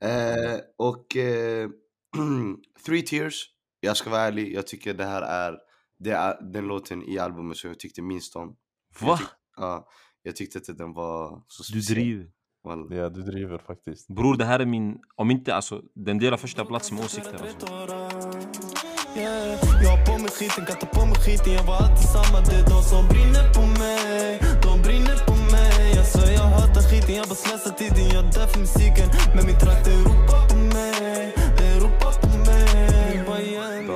Eh, och eh, Three Tears, jag ska vara ärlig, jag tycker det här är, det är den låten i albumet som jag tyckte minst om. Va? Ja, jag tyckte inte den var så Du speciell. driver. Walla. Ja, du driver faktiskt. Bror, det här är min... Om inte alltså, den delar första plats med åsikter alltså. Yeah. Jag har på mig skiten, kan ta på mig skiten. Jag var alltid samma, det är de som brinner på mig. De brinner på mig. Jag svär jag hatar skiten, jag bara slösar tiden Jag dör för musiken, men min trakt är Europa.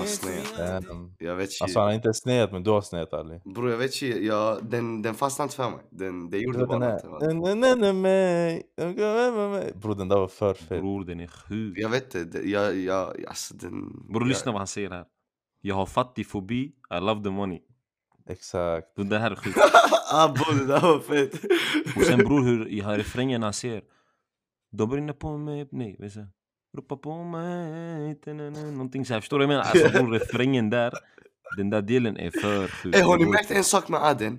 Sned. Damn. Jag vet inte, Alltså han är inte sned men du har sned Ali. bror jag vet inte, jag, den, den fastnade inte för mig. Den, det gjorde Den bara inte. Nej, nej, nej. Bror den där var för fet. Bror, den är sjuk. Jag vet inte, det- jag, jag, alltså den... Bror, lyssna vad han säger här. Jag har fattig fobi, I love the money. Exakt. Bror, det här är sjukt. ah bror det där var fett. Och sen bror, hur i refrängen han säger De brinner på mig, nej, vad säger Ropa på mig, någonting så här. Förstår du vad jag menar? Alltså refrängen där, den där delen är för sjuk. Hey, har ni märkt en sak med Aden?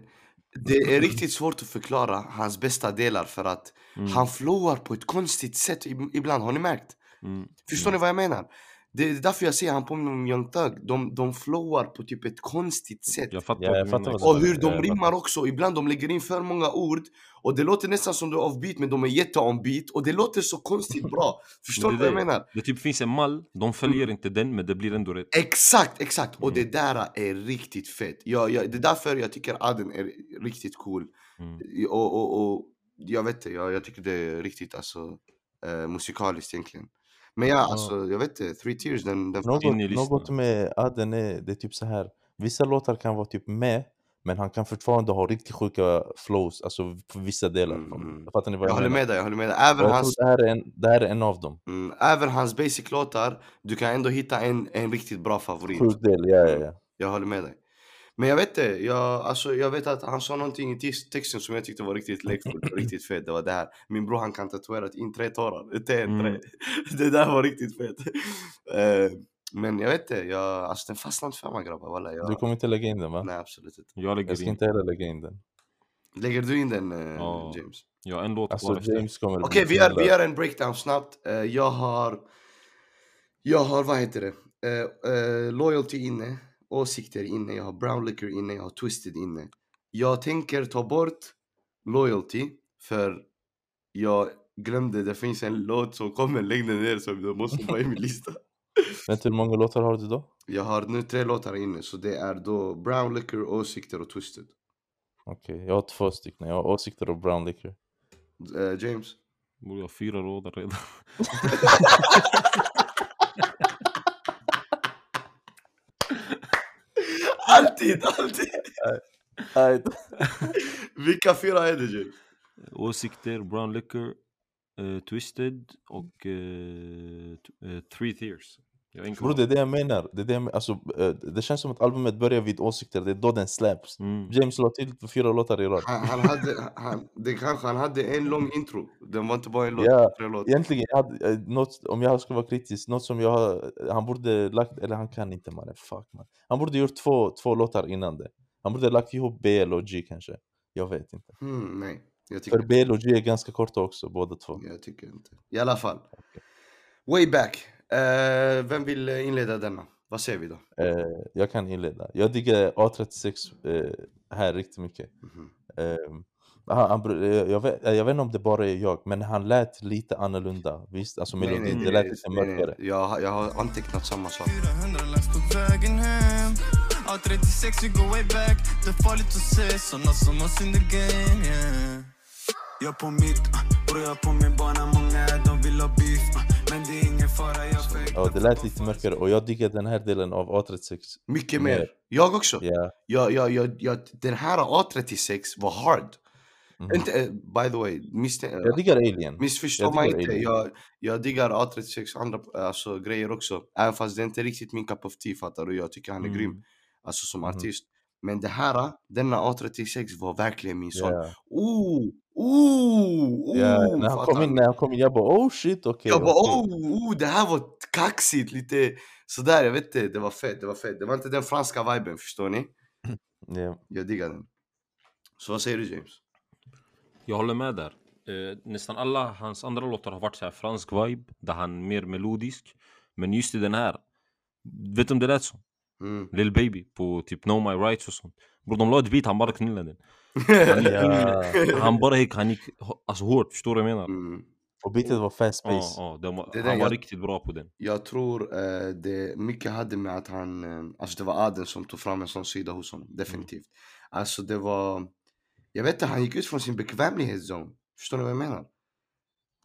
Det är riktigt svårt att förklara hans bästa delar för att Mm, han flowar på ett konstigt sätt ib- ibland, har ni märkt? mm, Förstår ni vad jag menar? Det är därför jag säger han påminner om Young Thug, de, de flowar på typ ett konstigt sätt. Jag fattar Ja, jag fattar Och hur de jag rimmar också, ibland de lägger in för många ord Och det låter nästan som du är off beat men de är jätte on beat och det låter så konstigt bra. Förstår du det vad jag det. menar? Det typ finns en mall, de följer inte den men det blir ändå rätt. Exakt, exakt! Och det där är riktigt fett. Jag, jag, Det är därför jag tycker Aden är riktigt cool. Mm. och, och, och jag vet inte, jag, jag tycker det är riktigt alltså eh, musikaliskt egentligen Men ja, alltså jag vet inte, Three Tears den, den Något, in i listan. något med Aden är, det är typ så här. Vissa låtar kan vara typ med, men han kan fortfarande ha riktigt sjuka flows, alltså på vissa delar. Mm, mm. Fattar ni vad Jag jag, håller med dig, jag håller med dig Även Jag hans, det här, är en, det här är en av dem. mm, även hans basic låtar, du kan ändå hitta en, en riktigt bra favorit Sjuk del, ja ja ja. Jag håller med dig. Men jag vet inte, jag, alltså, jag vet att han sa någonting i tex- texten som jag tyckte var riktigt lekfullt och riktigt fett. Det var det här, min bror han kan tatuera in tre tårar, inte en, tre. Mm. Det där var riktigt fett. Eh, men jag vet inte, jag, alltså den fastnade inte för mig grabbar. Walla, jag, Du kommer inte lägga in den va? Nej absolut inte. Jag lägger Jag ska in, inte heller lägga in den. Lägger du in den eh, Ja. James? har en låt Alltså. James kommer Okej bli vi, gör, vi gör en breakdown snabbt. Eh, jag har, jag har vad heter det, loyalty inne, åsikter inne, jag har brown liquor inne, jag har twisted inne. Jag tänker ta bort loyalty för jag glömde, det finns en låt som kommer längre ner som jag måste vara i min lista. Vänta hur många låtar har du då? Jag har nu tre låtar inne så det är då brown liquor, åsikter och twisted. Okej, jag har två stycken. Jag har åsikter och brown liquor. Eh, James? Bror, Jag har fyra låtar redan. Alltid, alltid! Vilka fyra är det James? Åsikter, Brown Liquor, eh, Twisted och t- eh, Three Tears. Kvar. det är det jag menar. Det, är det, jag men- alltså, eh, det känns som att albumet börjar vid åsikter, det är då den släpps. Mm. James la till fyra låtar i rad. Han, han hade, han, det kanske han hade en lång intro. Den var inte bara en låt, Ja, tre låtar. Egentligen, jag hade, eh, något, om jag ska vara kritisk, något som jag han borde lagt, eller han kan inte mannen, fuck man. Han borde gjort två, två låtar innan det. Han borde lagt ihop BL och G kanske. Jag vet inte. Hmm, nej, jag För tycker, BL och G är ganska korta också, båda två. jag tycker inte. I alla fall. Way back. Eh, vem vill inleda denna? Vad säger vi då? Eh, jag kan inleda. Jag diggar A36 eh, här riktigt mycket. Mhm. Ehm, han, han, eh, jag, vet, eh, jag vet inte om det bara är jag, men han lät lite annorlunda. Visst, alltså nej, melodin, nej, det lät nej, lite mörkare. Jag, har- jag har antecknat samma sak. 400 lax på vägen hem A36 vi går way back Det är farligt att se såna som oss in the game yeah. Jag på mitt, bror jag på min bana Många de vill ha beef Men det Ja, det lät lite mörkare och jag diggar den här delen av A36. Mycket Mer. mer. Jag också. Ja, Jag, jag, jag, jag, den här A36 var hard. Mhm. Inte, eh, by the way, Jag diggar Alien. Missförstå Jag mig inte, Alien. jag, jag diggar A36 och andra alltså, grejer också. Även fast det inte är riktigt min cup of tea fattar du, jag tycker han är Mm. grym. Alltså som Mhm. artist. Men det här, denna A36 var verkligen min sån. Ja. Oh, oh, oh! Ja, när han kom in, när han kom in, jag bara oh shit okej. Jag bara okej. oh, oh, det här var kaxigt, lite sådär, jag vet inte, det var fett, det var fett. Det var inte den franska viben, förstår ni? Ja. Jag diggar den. Så vad säger du James? Jag håller med där. Eh, nästan alla hans andra låtar har varit så här fransk vibe, där han är mer melodisk. Men just i den här, vet du om det lät som? Mm. Lil Baby på typ Know My Rights och sånt. Bror de la ett beat, han bara knullade den. Ja. Han bara gick, han gick alltså hårt, förstår du vad jag menar? Mm. Och beatet var fast Ja, pace. ja, den var, han var jag- riktigt bra på den. Jag tror eh, det mycket hade med att han, eh, alltså det var Aden som tog fram en sån sida hos honom, definitivt. Alltså det var, jag vet inte, han gick ut från sin bekvämlighetszon. Förstår ni vad jag menar?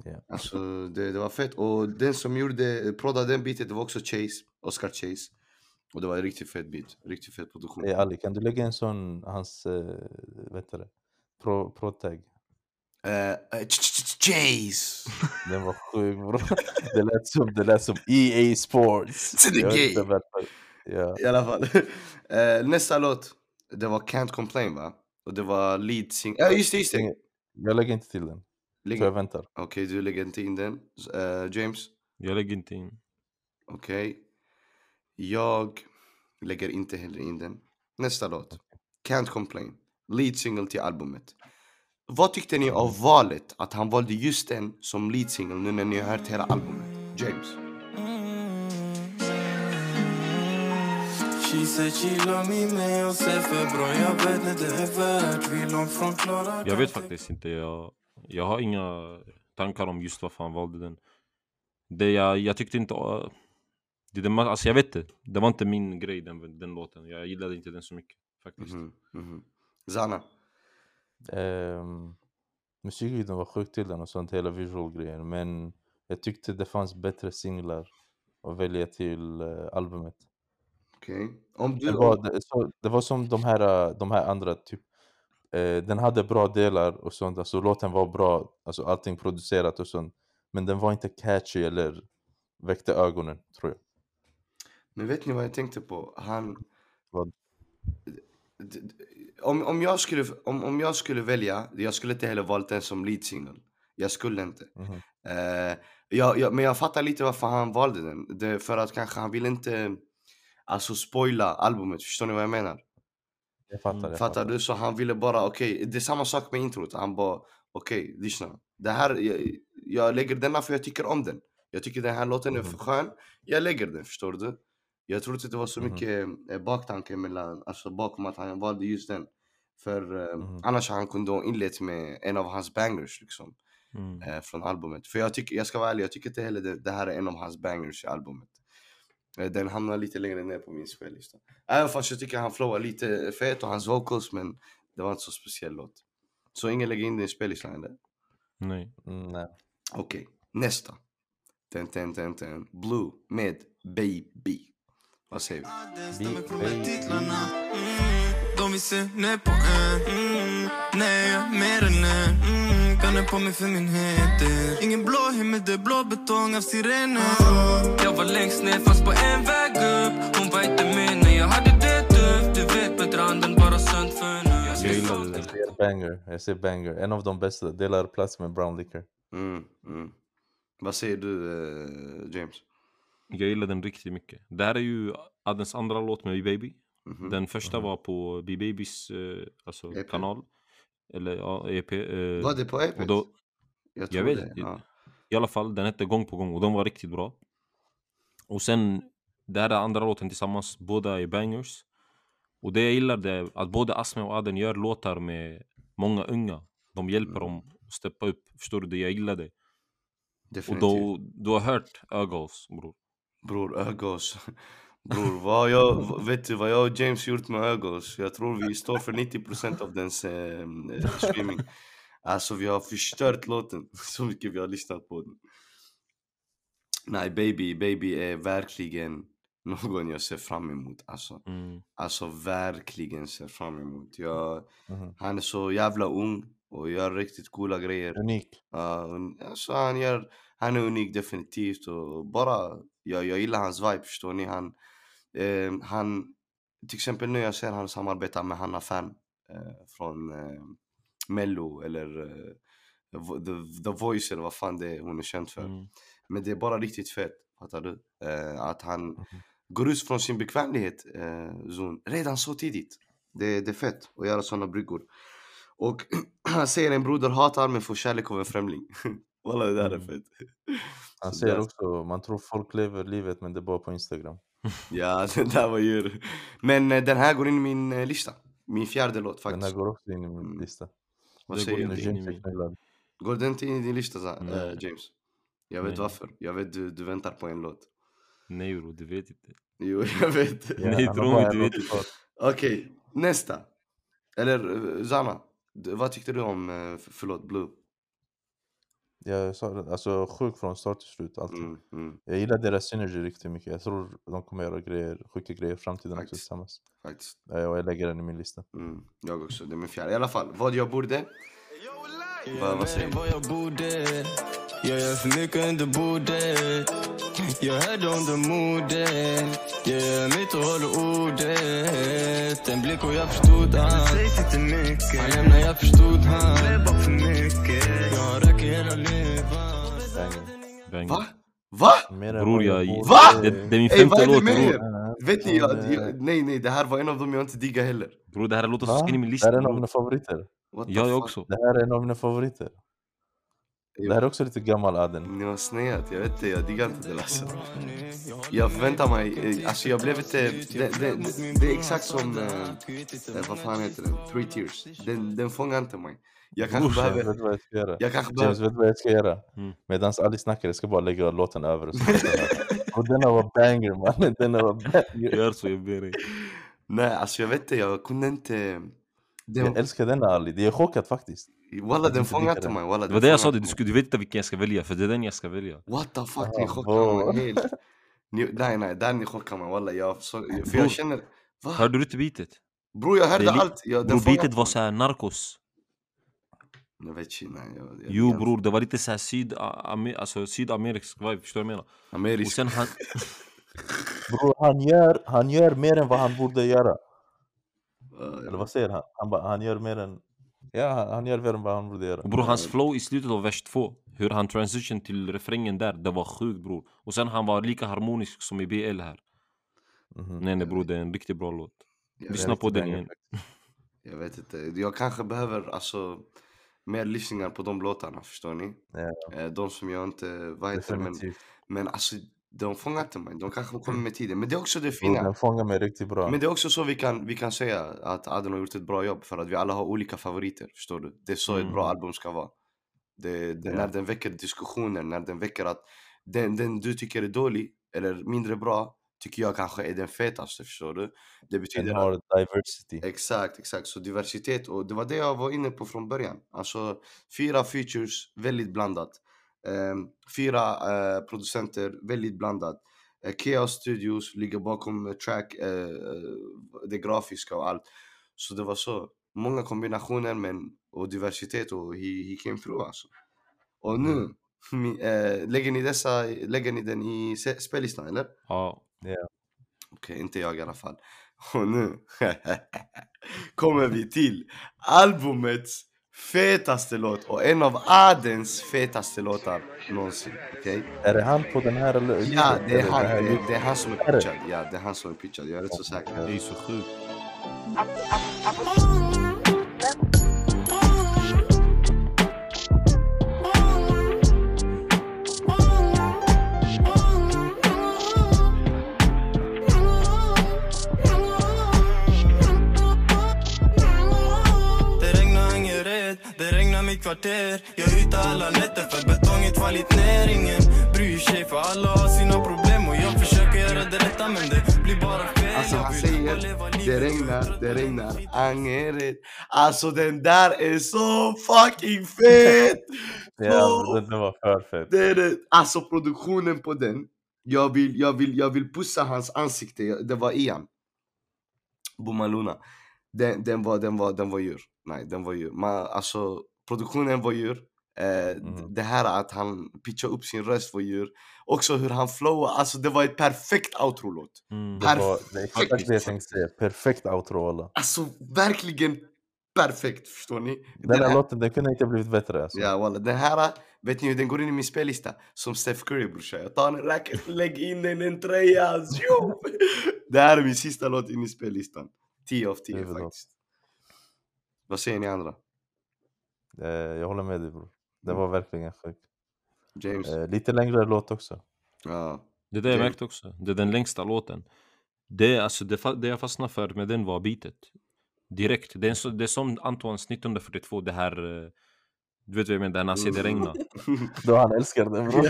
Ja. Alltså det, det var fett. Och den som gjorde, proddade den beatet, det var också Chase, Oscar Chase. Och det var en riktigt fett beat, riktigt fett produktion. Hey Ali, kan du lägga en sån, hans, uh, vet du det? Pro, pro tag. Eh, eh! Den var sjuk bror. Det lät som, det lät som EA Sports. Ja. I alla fall. Eh, nästa låt, det var Can't Complain va? Och det var lead sing... Ja just det, just det! Jag lägger inte till den. Lägg- Så jag väntar. Okej, du lägger inte in den. Eh, James? Jag lägger inte in. Okej. Jag lägger inte heller in den. Nästa låt. Can't Complain. Lead single till albumet. Vad tyckte ni av valet att han valde just den som lead single nu när ni har hört hela albumet? James? Klara Jag vet faktiskt inte. Jag, jag har inga tankar om just varför han valde den. Det jag, jag tyckte inte... Det, det, alltså jag vet inte. Det var inte min grej den, den låten. Jag gillade inte den så mycket faktiskt. Mhm, mhm. Zana? Um, musikvideon var sjukt till den och sånt, hela visual grejen. Men jag tyckte det fanns bättre singlar att välja till eh, albumet. Okej. Om du... Det var, det, så, det var som de här, eh, de här andra, typ. Eh, den hade bra delar och sånt, alltså låten var bra, alltså allting producerat och sånt. Men den var inte catchy eller väckte ögonen, tror jag. Men vet ni vad jag tänkte på? Han... Vad? Om, om, jag skulle, om, om jag skulle välja, jag skulle inte heller valt den som lead single. Jag skulle inte. Mhm. Eh, jag, jag, men jag fattar lite varför han valde den. Det, för att kanske han vill inte alltså spoila albumet, förstår ni vad jag menar? Jag fattar. Jag Mm, Fattar du? Så han ville bara, okej, det är samma sak med introt. Han bara, okej, lyssna. Det här, jag, jag lägger denna för jag tycker om den. Jag tycker den här låten är för Mhm. skön. Jag lägger den, förstår du? Jag tror inte det var så Mhm. mycket eh, baktanke mellan, alltså bakom att han valde just den. För Mhm. annars han kunnat inlett med en av hans bangers liksom. Mm. Eh, från albumet. För jag, tycker, jag ska vara ärlig, jag tycker inte heller det, det här är en av hans bangers i albumet. Den hamnar lite längre ner på min spellista. Även fast jag tycker han flowar lite fet och hans vocals men det var inte så speciell låt. Så ingen lägger in den i spellistan eller? Nej. Mm, nej. Okej, nästa. Ten, ten, ten, ten. Blue med Baby. Vad säger vi? Det mm, De vill se ner på en mm, Nej, jag är mer än en mm, Gunnar på mig för min heter Ingen blå himmel, det är blå betong av sirener Jag var längst ner fast på en väg upp Hon var inte med när jag hade det tufft Du vet bättre anden bara sönd för nu Jag gillade den. Jag ser banger. Jag ser banger. En av de bästa. Delar plats med Brown Liquor. Mm, mm. Vad säger du eh, James? Jag gillade den riktigt mycket. Det här är ju Adens andra låt med B-Baby. Mhm. Den första var på B-Babys eh, alltså, EP. kanal. Eller ja, EP. Eh, Var det på EP? och då, jag tror vet det. Ja. I alla fall, den hette Gång på gång och de var riktigt bra. Och sen, det här är andra låten tillsammans, båda är bangers. Och det jag gillar det är att både Asme och Aden gör låtar med många unga. De hjälper dem att steppa upp, förstår du? Det jag gillar det. Och Definitivt. då, du har hört Ögals bror. Bror Ögos. Bror, vad jag, vet du vad jag och James gjort med Ögos? Jag tror vi står för 90% av dens eh, eh, streaming. Alltså vi har förstört låten så mycket vi har lyssnat på den. Nej, Baby, Baby är verkligen någon jag ser fram emot. Alltså, Mm. alltså verkligen ser fram emot. Jag, Mhm. han är så jävla ung och gör riktigt coola grejer. Unik. Un- alltså han, gör, han är unik definitivt och bara, jag, jag gillar hans vibe förstår ni. Han, eh, han, till exempel nu jag ser han samarbetar med Hanna Fan eh, från eh, Mello eller eh, The, The Voice eller vad fan det är hon är känd för. Mm. Men det är bara riktigt fett, fattar du? Eh, att han Mhm. går ut från sin bekvämlighet eh, zon redan så tidigt. Det, det är fett att göra sådana bryggor. Och han säger en broder hatar men får kärlek av en främling. Walla det där är Mm. fett. Han säger också, man tror folk lever livet men det är bara på Instagram. Ja, det där var djur. Men eh, den här går in i min eh, lista. Min fjärde låt Den här faktiskt. går också in i min Mm. lista. Vad det säger du? inte. Går den inte in i din lista så, Nej. James? Jag vet Nej. varför. Jag vet du, du väntar på en låt. Nej bro, du vet inte. Jo, jag vet. Ja, Nej, tro mig, du vet kvar. Okej, nästa. Eller Zana, vad tyckte du om, förlåt, Blue? Jag sa det, alltså sjuk från start till slut alltid. Mm, mm, Jag gillar deras synergy riktigt mycket. Jag tror de kommer göra grejer, sjuka grejer i framtiden också Faktiskt. tillsammans. faktiskt. Eh, Och jag lägger den i min lista. Mm, jag också, det är min fjärde. I alla fall, vad jag borde... Vad, vad säger du? vad jag borde Jag gör för mycket under bordet Jag hörde under modet Jag gör mitt och håller ordet En blick och jag förstod han Sägs inte mycket Han lämnar, jag förstod han Blev bara för mycket Bang. Va? Va? Bror, vad jag-. Va? Det, det är min Ey, vad femte är det låt bror. Vet ni, jag, jag, nej nej, det här var en av dem jag inte diggar heller. Bror det här är låten som ska in i min Det lista här är en av mina favoriter. Ja, jag fuck? också. Det här är en av mina favoriter. Det här är också lite gammal Aden. Ni har sneat, jag vet inte, jag diggar inte det alltså. Jag förväntar mig, eh, alltså jag blev inte, det, det, det, det är exakt som, eh, vad fan heter den, Three Tears. Den, den fångar inte mig. Jag kanske Brorsan, behöver, Vet vad jag ska göra? jag kanske James, behöver, vet vad jag ska göra? Mm. Medan Ali snackar, jag ska bara lägga låten över och Och denna var banger man, denna var banger. Gör så, jag ber dig. nej alltså jag vet inte, jag kunde inte, Jag den, älskar denna Ali, det är chockat faktiskt. walla den diggar inte mig, walla Det var det jag sa, du, du vet inte vilken jag ska välja, för det är den jag ska välja. What the fuck, Ah, ni chockar boy. mig helt. Nej nej, där ni chockar mig walla, jag, så, för jag känner, va? Hörde du inte beatet? Bror jag hörde allt, jag, fångar beatet var såhär narkos. Jag vet nej, jag, jag Jo bror, det var lite såhär syd, alltså, sydamerisk vibe, förstår du vad jag menar? Och Amerisk. sen han, Bror han gör, han gör mer än vad han borde göra. Eller vad säger han? Han, bara, han gör mer än... Ja, han, gör mer än vad han borde göra. och bror hans flow i slutet av vers 2, hur han transition till refrängen där, det var sjukt bror. Och sen han var lika harmonisk som i BL här. Mhm. Nej nej bror, det är en riktigt bra låt. jag, Lyssna på den igen. jag vet inte, jag kanske behöver alltså mer lyssningar på de låtarna, förstår ni? Eh, De som jag inte, vad heter men, men alltså de fångar inte mig, de kanske kommer med tiden. Men det är också det fina. den fångar mig riktigt bra. Men det är också så vi kan, vi kan säga att Aden har gjort ett bra jobb för att vi alla har olika favoriter, förstår du? Det är så ett bra Mm. album ska vara. Det, det, Ja. När den väcker diskussioner, när den väcker att den, den du tycker är dålig eller mindre bra, tycker jag kanske är den fetaste, förstår du? Det betyder Den att har diversity. Exakt, exakt. Så diversitet och det var det jag var inne på från början. Alltså fyra features, väldigt blandat. Ehm, fyra eh, producenter, väldigt blandat. Eh, Chaos Studios ligger bakom track, eh, det grafiska och allt. Så det var så. Många kombinationer men, och diversitet och he, he came through alltså. Och nu, eh, lägger, ni dessa, lägger ni den i spellistan eller? Ja. Okej, inte jag i alla fall. Och nu kommer vi till albumets fetaste låt och en av Adens fetaste låtar någonsin. Okej? Är det han på den här eller? Ja, det är han. Det, det är han som är pitchad. Ja, det är han som är pitchad. Jag är rätt så säker. Det är så sjukt. Kvarter Jag ute alla nätter för betonget fallit ner Ingen bryr sig för alla har sina problem Och jag försöker göra det rätta men det blir bara fel Alltså han säger det regnar, det regnar, skita. Angered. Alltså den där är så fucking fet! Ja, den, den var för fet. Det är det. Alltså produktionen på den. Jag vill, jag vill, jag vill pussa hans ansikte. Det var Ian. Bumaluna. Den, den var, den var, den var djur. Nej, den var djur. Man, alltså produktionen var djur. Eh, Mhm. Det här att han pitchar upp sin röst var djur. Också hur han flowar, alltså det var ett perfekt outro-låt. Mm. Det var det är exakt det jag tänkte säga. Perfekt outro alla. Alltså verkligen perfekt, förstår ni? Den Den här här- låten den kunde inte ha blivit bättre alltså. Ja walla, den här, vet ni hur den går in i min spellista? Som Steph Curry brorsan, jag tar en racket, lägg in den i en tröja! Det här är min sista låt in i spellistan 10 av 10 Huvudlåt. faktiskt Vad säger ni andra? Eh, jag håller med dig bror. Det var verkligen sjukt. James? Eh, lite längre låt också. Ja, Det är det jag Det- märkte också. Det är den längsta låten. Det, alltså, det, det jag fastnade för med den var beatet. Direkt. Det är, så, det är som Antoines 1942, det här... eh, Du vet vad jag menar, när han ser det regna. Då han älskar den bror.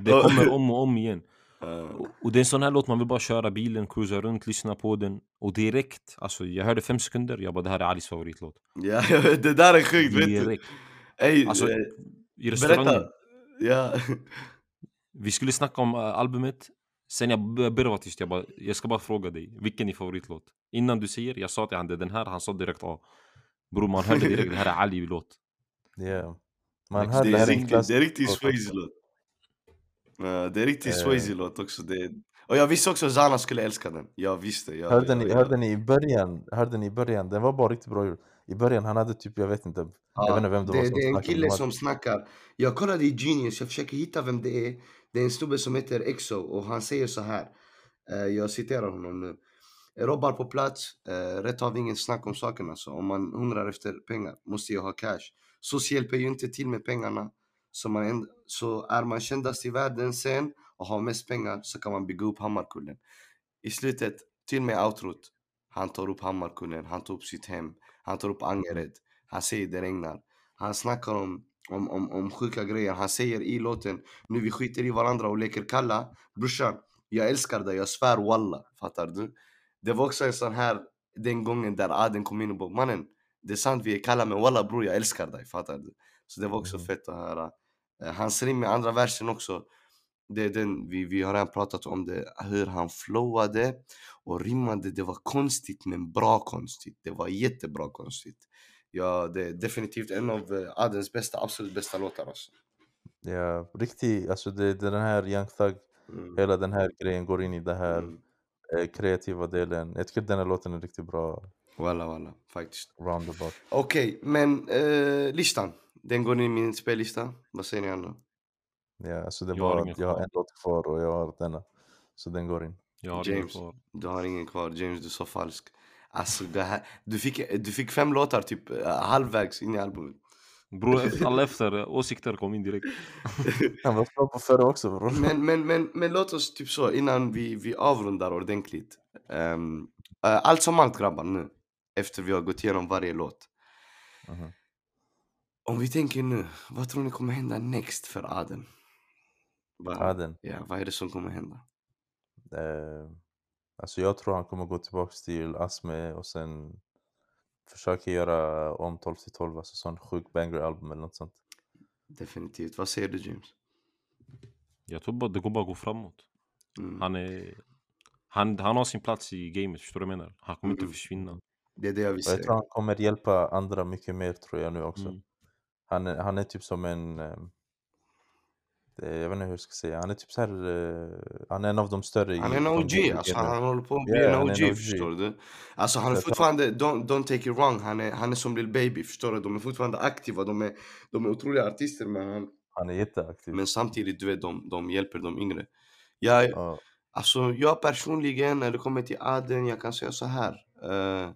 Det kommer om och om igen. Ja. Och, det är en sån här låt man vill bara köra bilen, cruisa runt, lyssna på den. Och direkt, alltså jag hörde fem sekunder, jag bara det här är Alis favoritlåt. ja, det där är sjukt vet du Direkt. Ey, Alltså, eh, I restaurangen, berätta! Ja, vi skulle snacka om äh, albumet. Sen jag bör- började vara tyst, jag, bara, jag ska bara fråga dig, vilken är favoritlåt? Innan du säger, jag sa till han det är den här, han sa direkt ja. Bror man hörde direkt, det här är Ali-låt. Yeah. Man Det hör det här är en riktigt, klass. det är riktigt låt Ja, Det är riktigt Eh. Swayze-låt också det... Och jag visste också att Zana skulle älska den Jag visste jag, Hörde ni, jag, hörde ni i början, hörde ni i början, den var bara riktigt bra gjord. I början han hade typ, jag vet inte, jag vet inte vem det, var det, som det är en kille som snackar Jag kollade i Genius, jag försöker hitta vem det är Det är en snubbe som heter Exo och han säger så här eh, Jag citerar honom nu Robbar på plats, eh, rätt av ingen snack om saken alltså. Om man undrar efter pengar måste jag ha cash. Så hjälper ju inte till med pengarna. Så, man så är man kändast i världen sen och har mest pengar så kan man bygga upp Hammarkullen. I slutet, till och med outrot, han tar upp Hammarkullen, han tar upp sitt hem, han tar upp Angered, han säger det regnar. Han snackar om, om, om, om sjuka grejer, han säger i låten nu vi skiter i varandra och leker kalla. Brorsan, jag älskar dig, jag svär walla. Fattar du? Det var också en sån här, den gången där Aden kom in och bara mannen, det är sant vi är kalla men walla bror jag älskar dig, fattar du? Så det var också Mhm. fett att höra. Eh, Hans rim i andra versen också, det är den, vi, vi har redan pratat om det, hur han flowade och rimmade, det var konstigt men bra konstigt. Det var jättebra konstigt. Ja, det är definitivt en av eh, Adens bästa, absolut bästa låtar alltså. Ja, riktigt, alltså det, det den här Young Thug, Mm. hela den här grejen går in i det här Mm. eh, kreativa delen. Jag tycker den här låten är riktigt bra, Walla walla, faktiskt. roundabout. Okej, men eh, listan. Den går in i min spellista. Vad säger ni andra? Ja, alltså det Jag var, ingen jag har en låt kvar och jag har denna. Så den går in. Jag har ingen James. kvar. Du har ingen kvar. James, du sa falsk. Alltså, det här, du, fick, du fick fem låtar typ eh, halvvägs in i albumet. Bror, alla efter åsikter kom in direkt. Han var bra på förra också bror. Men, men, men, men låt oss typ så innan vi, vi avrundar ordentligt. Um, allt som allt grabbar nu. Efter vi har gått igenom varje låt. Mhm. Om vi tänker nu, vad tror ni kommer hända next för Aden? Vad, Aden. Ja, vad är det som kommer hända? Eh, alltså jag tror han kommer gå tillbaks till Asme och sen försöka göra om 12 till 12, alltså sån sjuk banger album eller något sånt. Definitivt. Vad säger du James? Jag tror bara det går bara gå framåt. Mm. Han är... Han, han har sin plats i gamet, förstår du vad jag menar? Han kommer inte Mm. försvinna. Det är det jag vill Och jag säga. tror han kommer hjälpa andra mycket mer tror jag nu också. Mm. Han, är, han är typ som en... Eh, jag vet inte hur jag ska säga. Han är typ så här, eh, Han är en av de större Han är en OG, alltså han håller på att bli Ja, en OG, en OG. förstår du? Alltså han är fortfarande, don't, don't take it wrong, han är, han är som Lil Baby, förstår du? De är fortfarande aktiva, de är, de är otroliga artister men, han, Han är jätteaktiv. men samtidigt, du vet, de, de hjälper de yngre. Jag, Ja, Alltså jag personligen, när det kommer till Aden, jag kan säga så här. eh,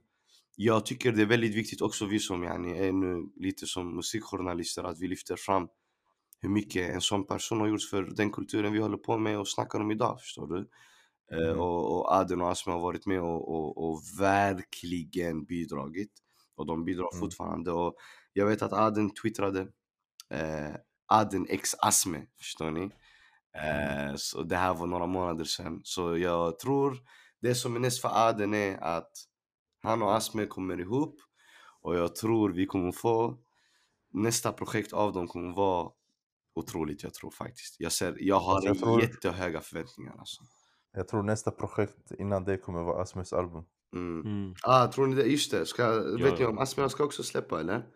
jag tycker det är väldigt viktigt också vi som yani, är nu lite som musikjournalister att vi lyfter fram hur mycket en sån person har gjort för den kulturen vi håller på med och snackar om idag, förstår du? Eh, Mhm. och, och Aden och Asma har varit med och, och, och verkligen bidragit. Och de bidrar Mm. fortfarande. Och jag vet att Aden twittrade eh, Aden x Asme, förstår ni? Eh, så det här var några månader sedan. Så jag tror det som är näst för Aden är att han och Asme kommer ihop. Och jag tror vi kommer få nästa projekt av dem kommer vara otroligt, jag tror faktiskt. Jag, ser, jag har Alltså, jag tror- jättehöga förväntningar alltså. jag tror nästa projekt innan det kommer vara Asmes album. Mm. Mm. Ah, tror ni det? Just det, ska, vet Ja, ni ja. om Asme ska också släppa eller?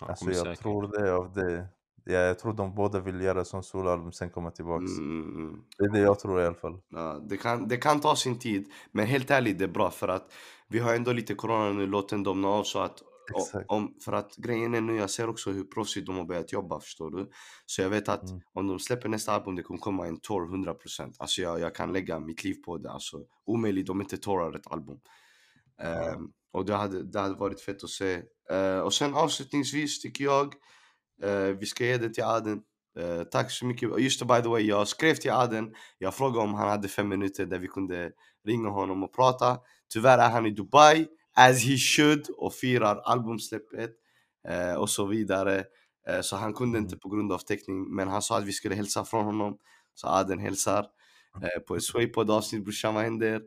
Alltså jag säkert. tror det av det. Ja, jag tror de båda vill göra som soloalbum sen komma tillbaks. Mm, mm, mm. Det är det jag tror i alla fall. Ja, det, kan, det kan ta sin tid, men helt ärligt det är bra för att vi har ändå lite corona nu, låt den domna av så att Exakt. om, för att grejen är nu, jag ser också hur proffsigt de har börjat jobba förstår du. Så jag vet att Mm. om de släpper nästa album det kommer komma en tour 100% Alltså jag, jag kan lägga mitt liv på det, alltså omöjligt om inte tourar ett album. Ehm, och det hade, det hade varit fett att se. Eh, och sen avslutningsvis tycker jag, vi ska ge det till Aden. Eh, tack så mycket. Just det, by the way, jag skrev till Aden. Jag frågade om han hade fem minuter där vi kunde ringa honom och prata. Tyvärr är han i Dubai, as he should, och firar albumsläppet eh, och så vidare. Eh, så han kunde inte på grund av täckning, men han sa att vi skulle hälsa från honom. Så Aden hälsar eh, på ett Swaypod avsnitt brorsan, vad händer?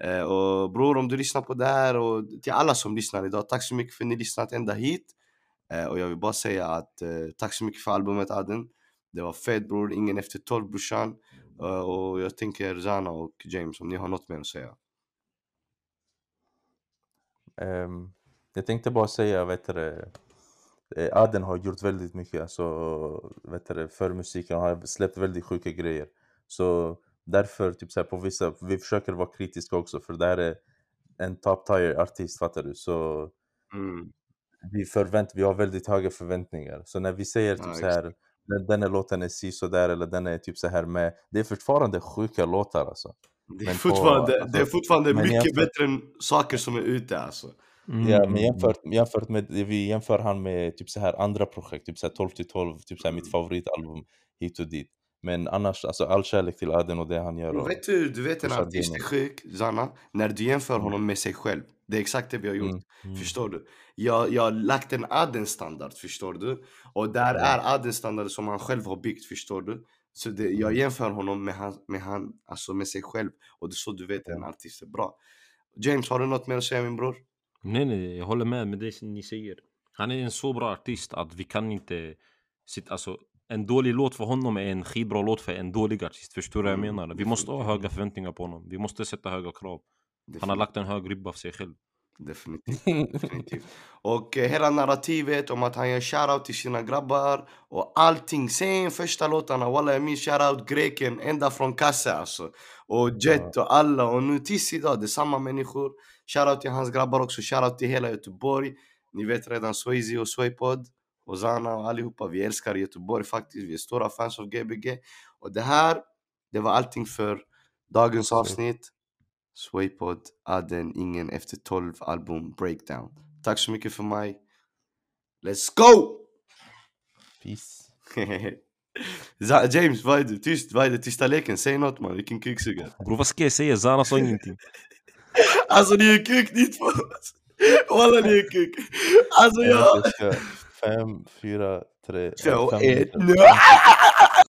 Eh, och bror, om du lyssnar på det här och till alla som lyssnar idag, tack så mycket för att ni lyssnat ända hit. Eh, och jag vill bara säga att eh, tack så mycket för albumet Aden. Det var fett bror, ingen efter 12 brorsan. Eh, och jag tänker Zana och James om ni har något mer att säga. Ehm, jag tänkte bara säga, vet du, Aden har gjort väldigt mycket alltså, vet du, för musiken, han har släppt väldigt sjuka grejer. Så därför, typ så här, på vissa, vi försöker vara kritiska också för det här är en top tier artist, fattar du? Så Mm. Vi, förvänt, vi har väldigt höga förväntningar. Så när vi säger typ Ja, så här, den, den här låten är si sådär eller den är typ så här med, det är fortfarande sjuka låtar alltså. Det är Men på- fortfarande, det är alltså, fortfarande mycket jämfört- bättre än saker som är ute alltså. Mm, Ja, men mm, jämfört, jämfört med, vi jämför han med typ så här andra projekt, typ så här 12 till 12, typ så här Mm. mitt favoritalbum hit och dit. Men annars, alltså all kärlek till Aden och det han gör. Och, vet du, du vet en artist är sjuk, Zanna, när du jämför Mm. honom med sig själv. Det är exakt det vi har gjort. Mm. mm. Förstår du? Jag, jag har lagt en Aden-standard, förstår du? Och där Ja. är Aden-standard som han själv har byggt, förstår du? Så det, jag Mm. jämför honom med, han, med, han, alltså med sig själv. Och det är så du vet en artist är bra. James, har du något mer att säga min bror? Nej, nej, jag håller med med det som ni säger. Han är en så bra artist att vi kan inte sitta, alltså en dålig låt för honom är en skitbra låt för en dålig artist. Förstår du vad jag Mm, menar? Vi måste ha höga förväntningar på honom. Vi måste sätta höga krav. Han har lagt en hög ribba för sig själv. Definitivt. definitivt. Och eh, hela narrativet om att han gör shoutout till sina grabbar och allting. Sen första låtarna, walla jag minns shoutout greken ända från Kassa alltså. Och Jet och alla och nu tills idag, det är samma människor. Shoutout till hans grabbar också, shoutout till hela Göteborg. Ni vet redan Swayze och Swaypod och Zana och allihopa. Vi älskar Göteborg faktiskt, vi är stora fans av Gbg. Och det här, det var allting för dagens avsnitt. Swaypod, Aden, ingen efter 12 album breakdown. Tack så mycket för mig. Let's go! Peace. James, vad är du? Tyst, vad är det? Tysta leken, säg något man, vilken kuksugare. Bror vad ska jag säga? Zana sa ingenting. Alltså ni är kuk ni två. Walla ni är kuk. Alltså jag... Fem, fyra, tre, Två, fem ett, minuter. nu.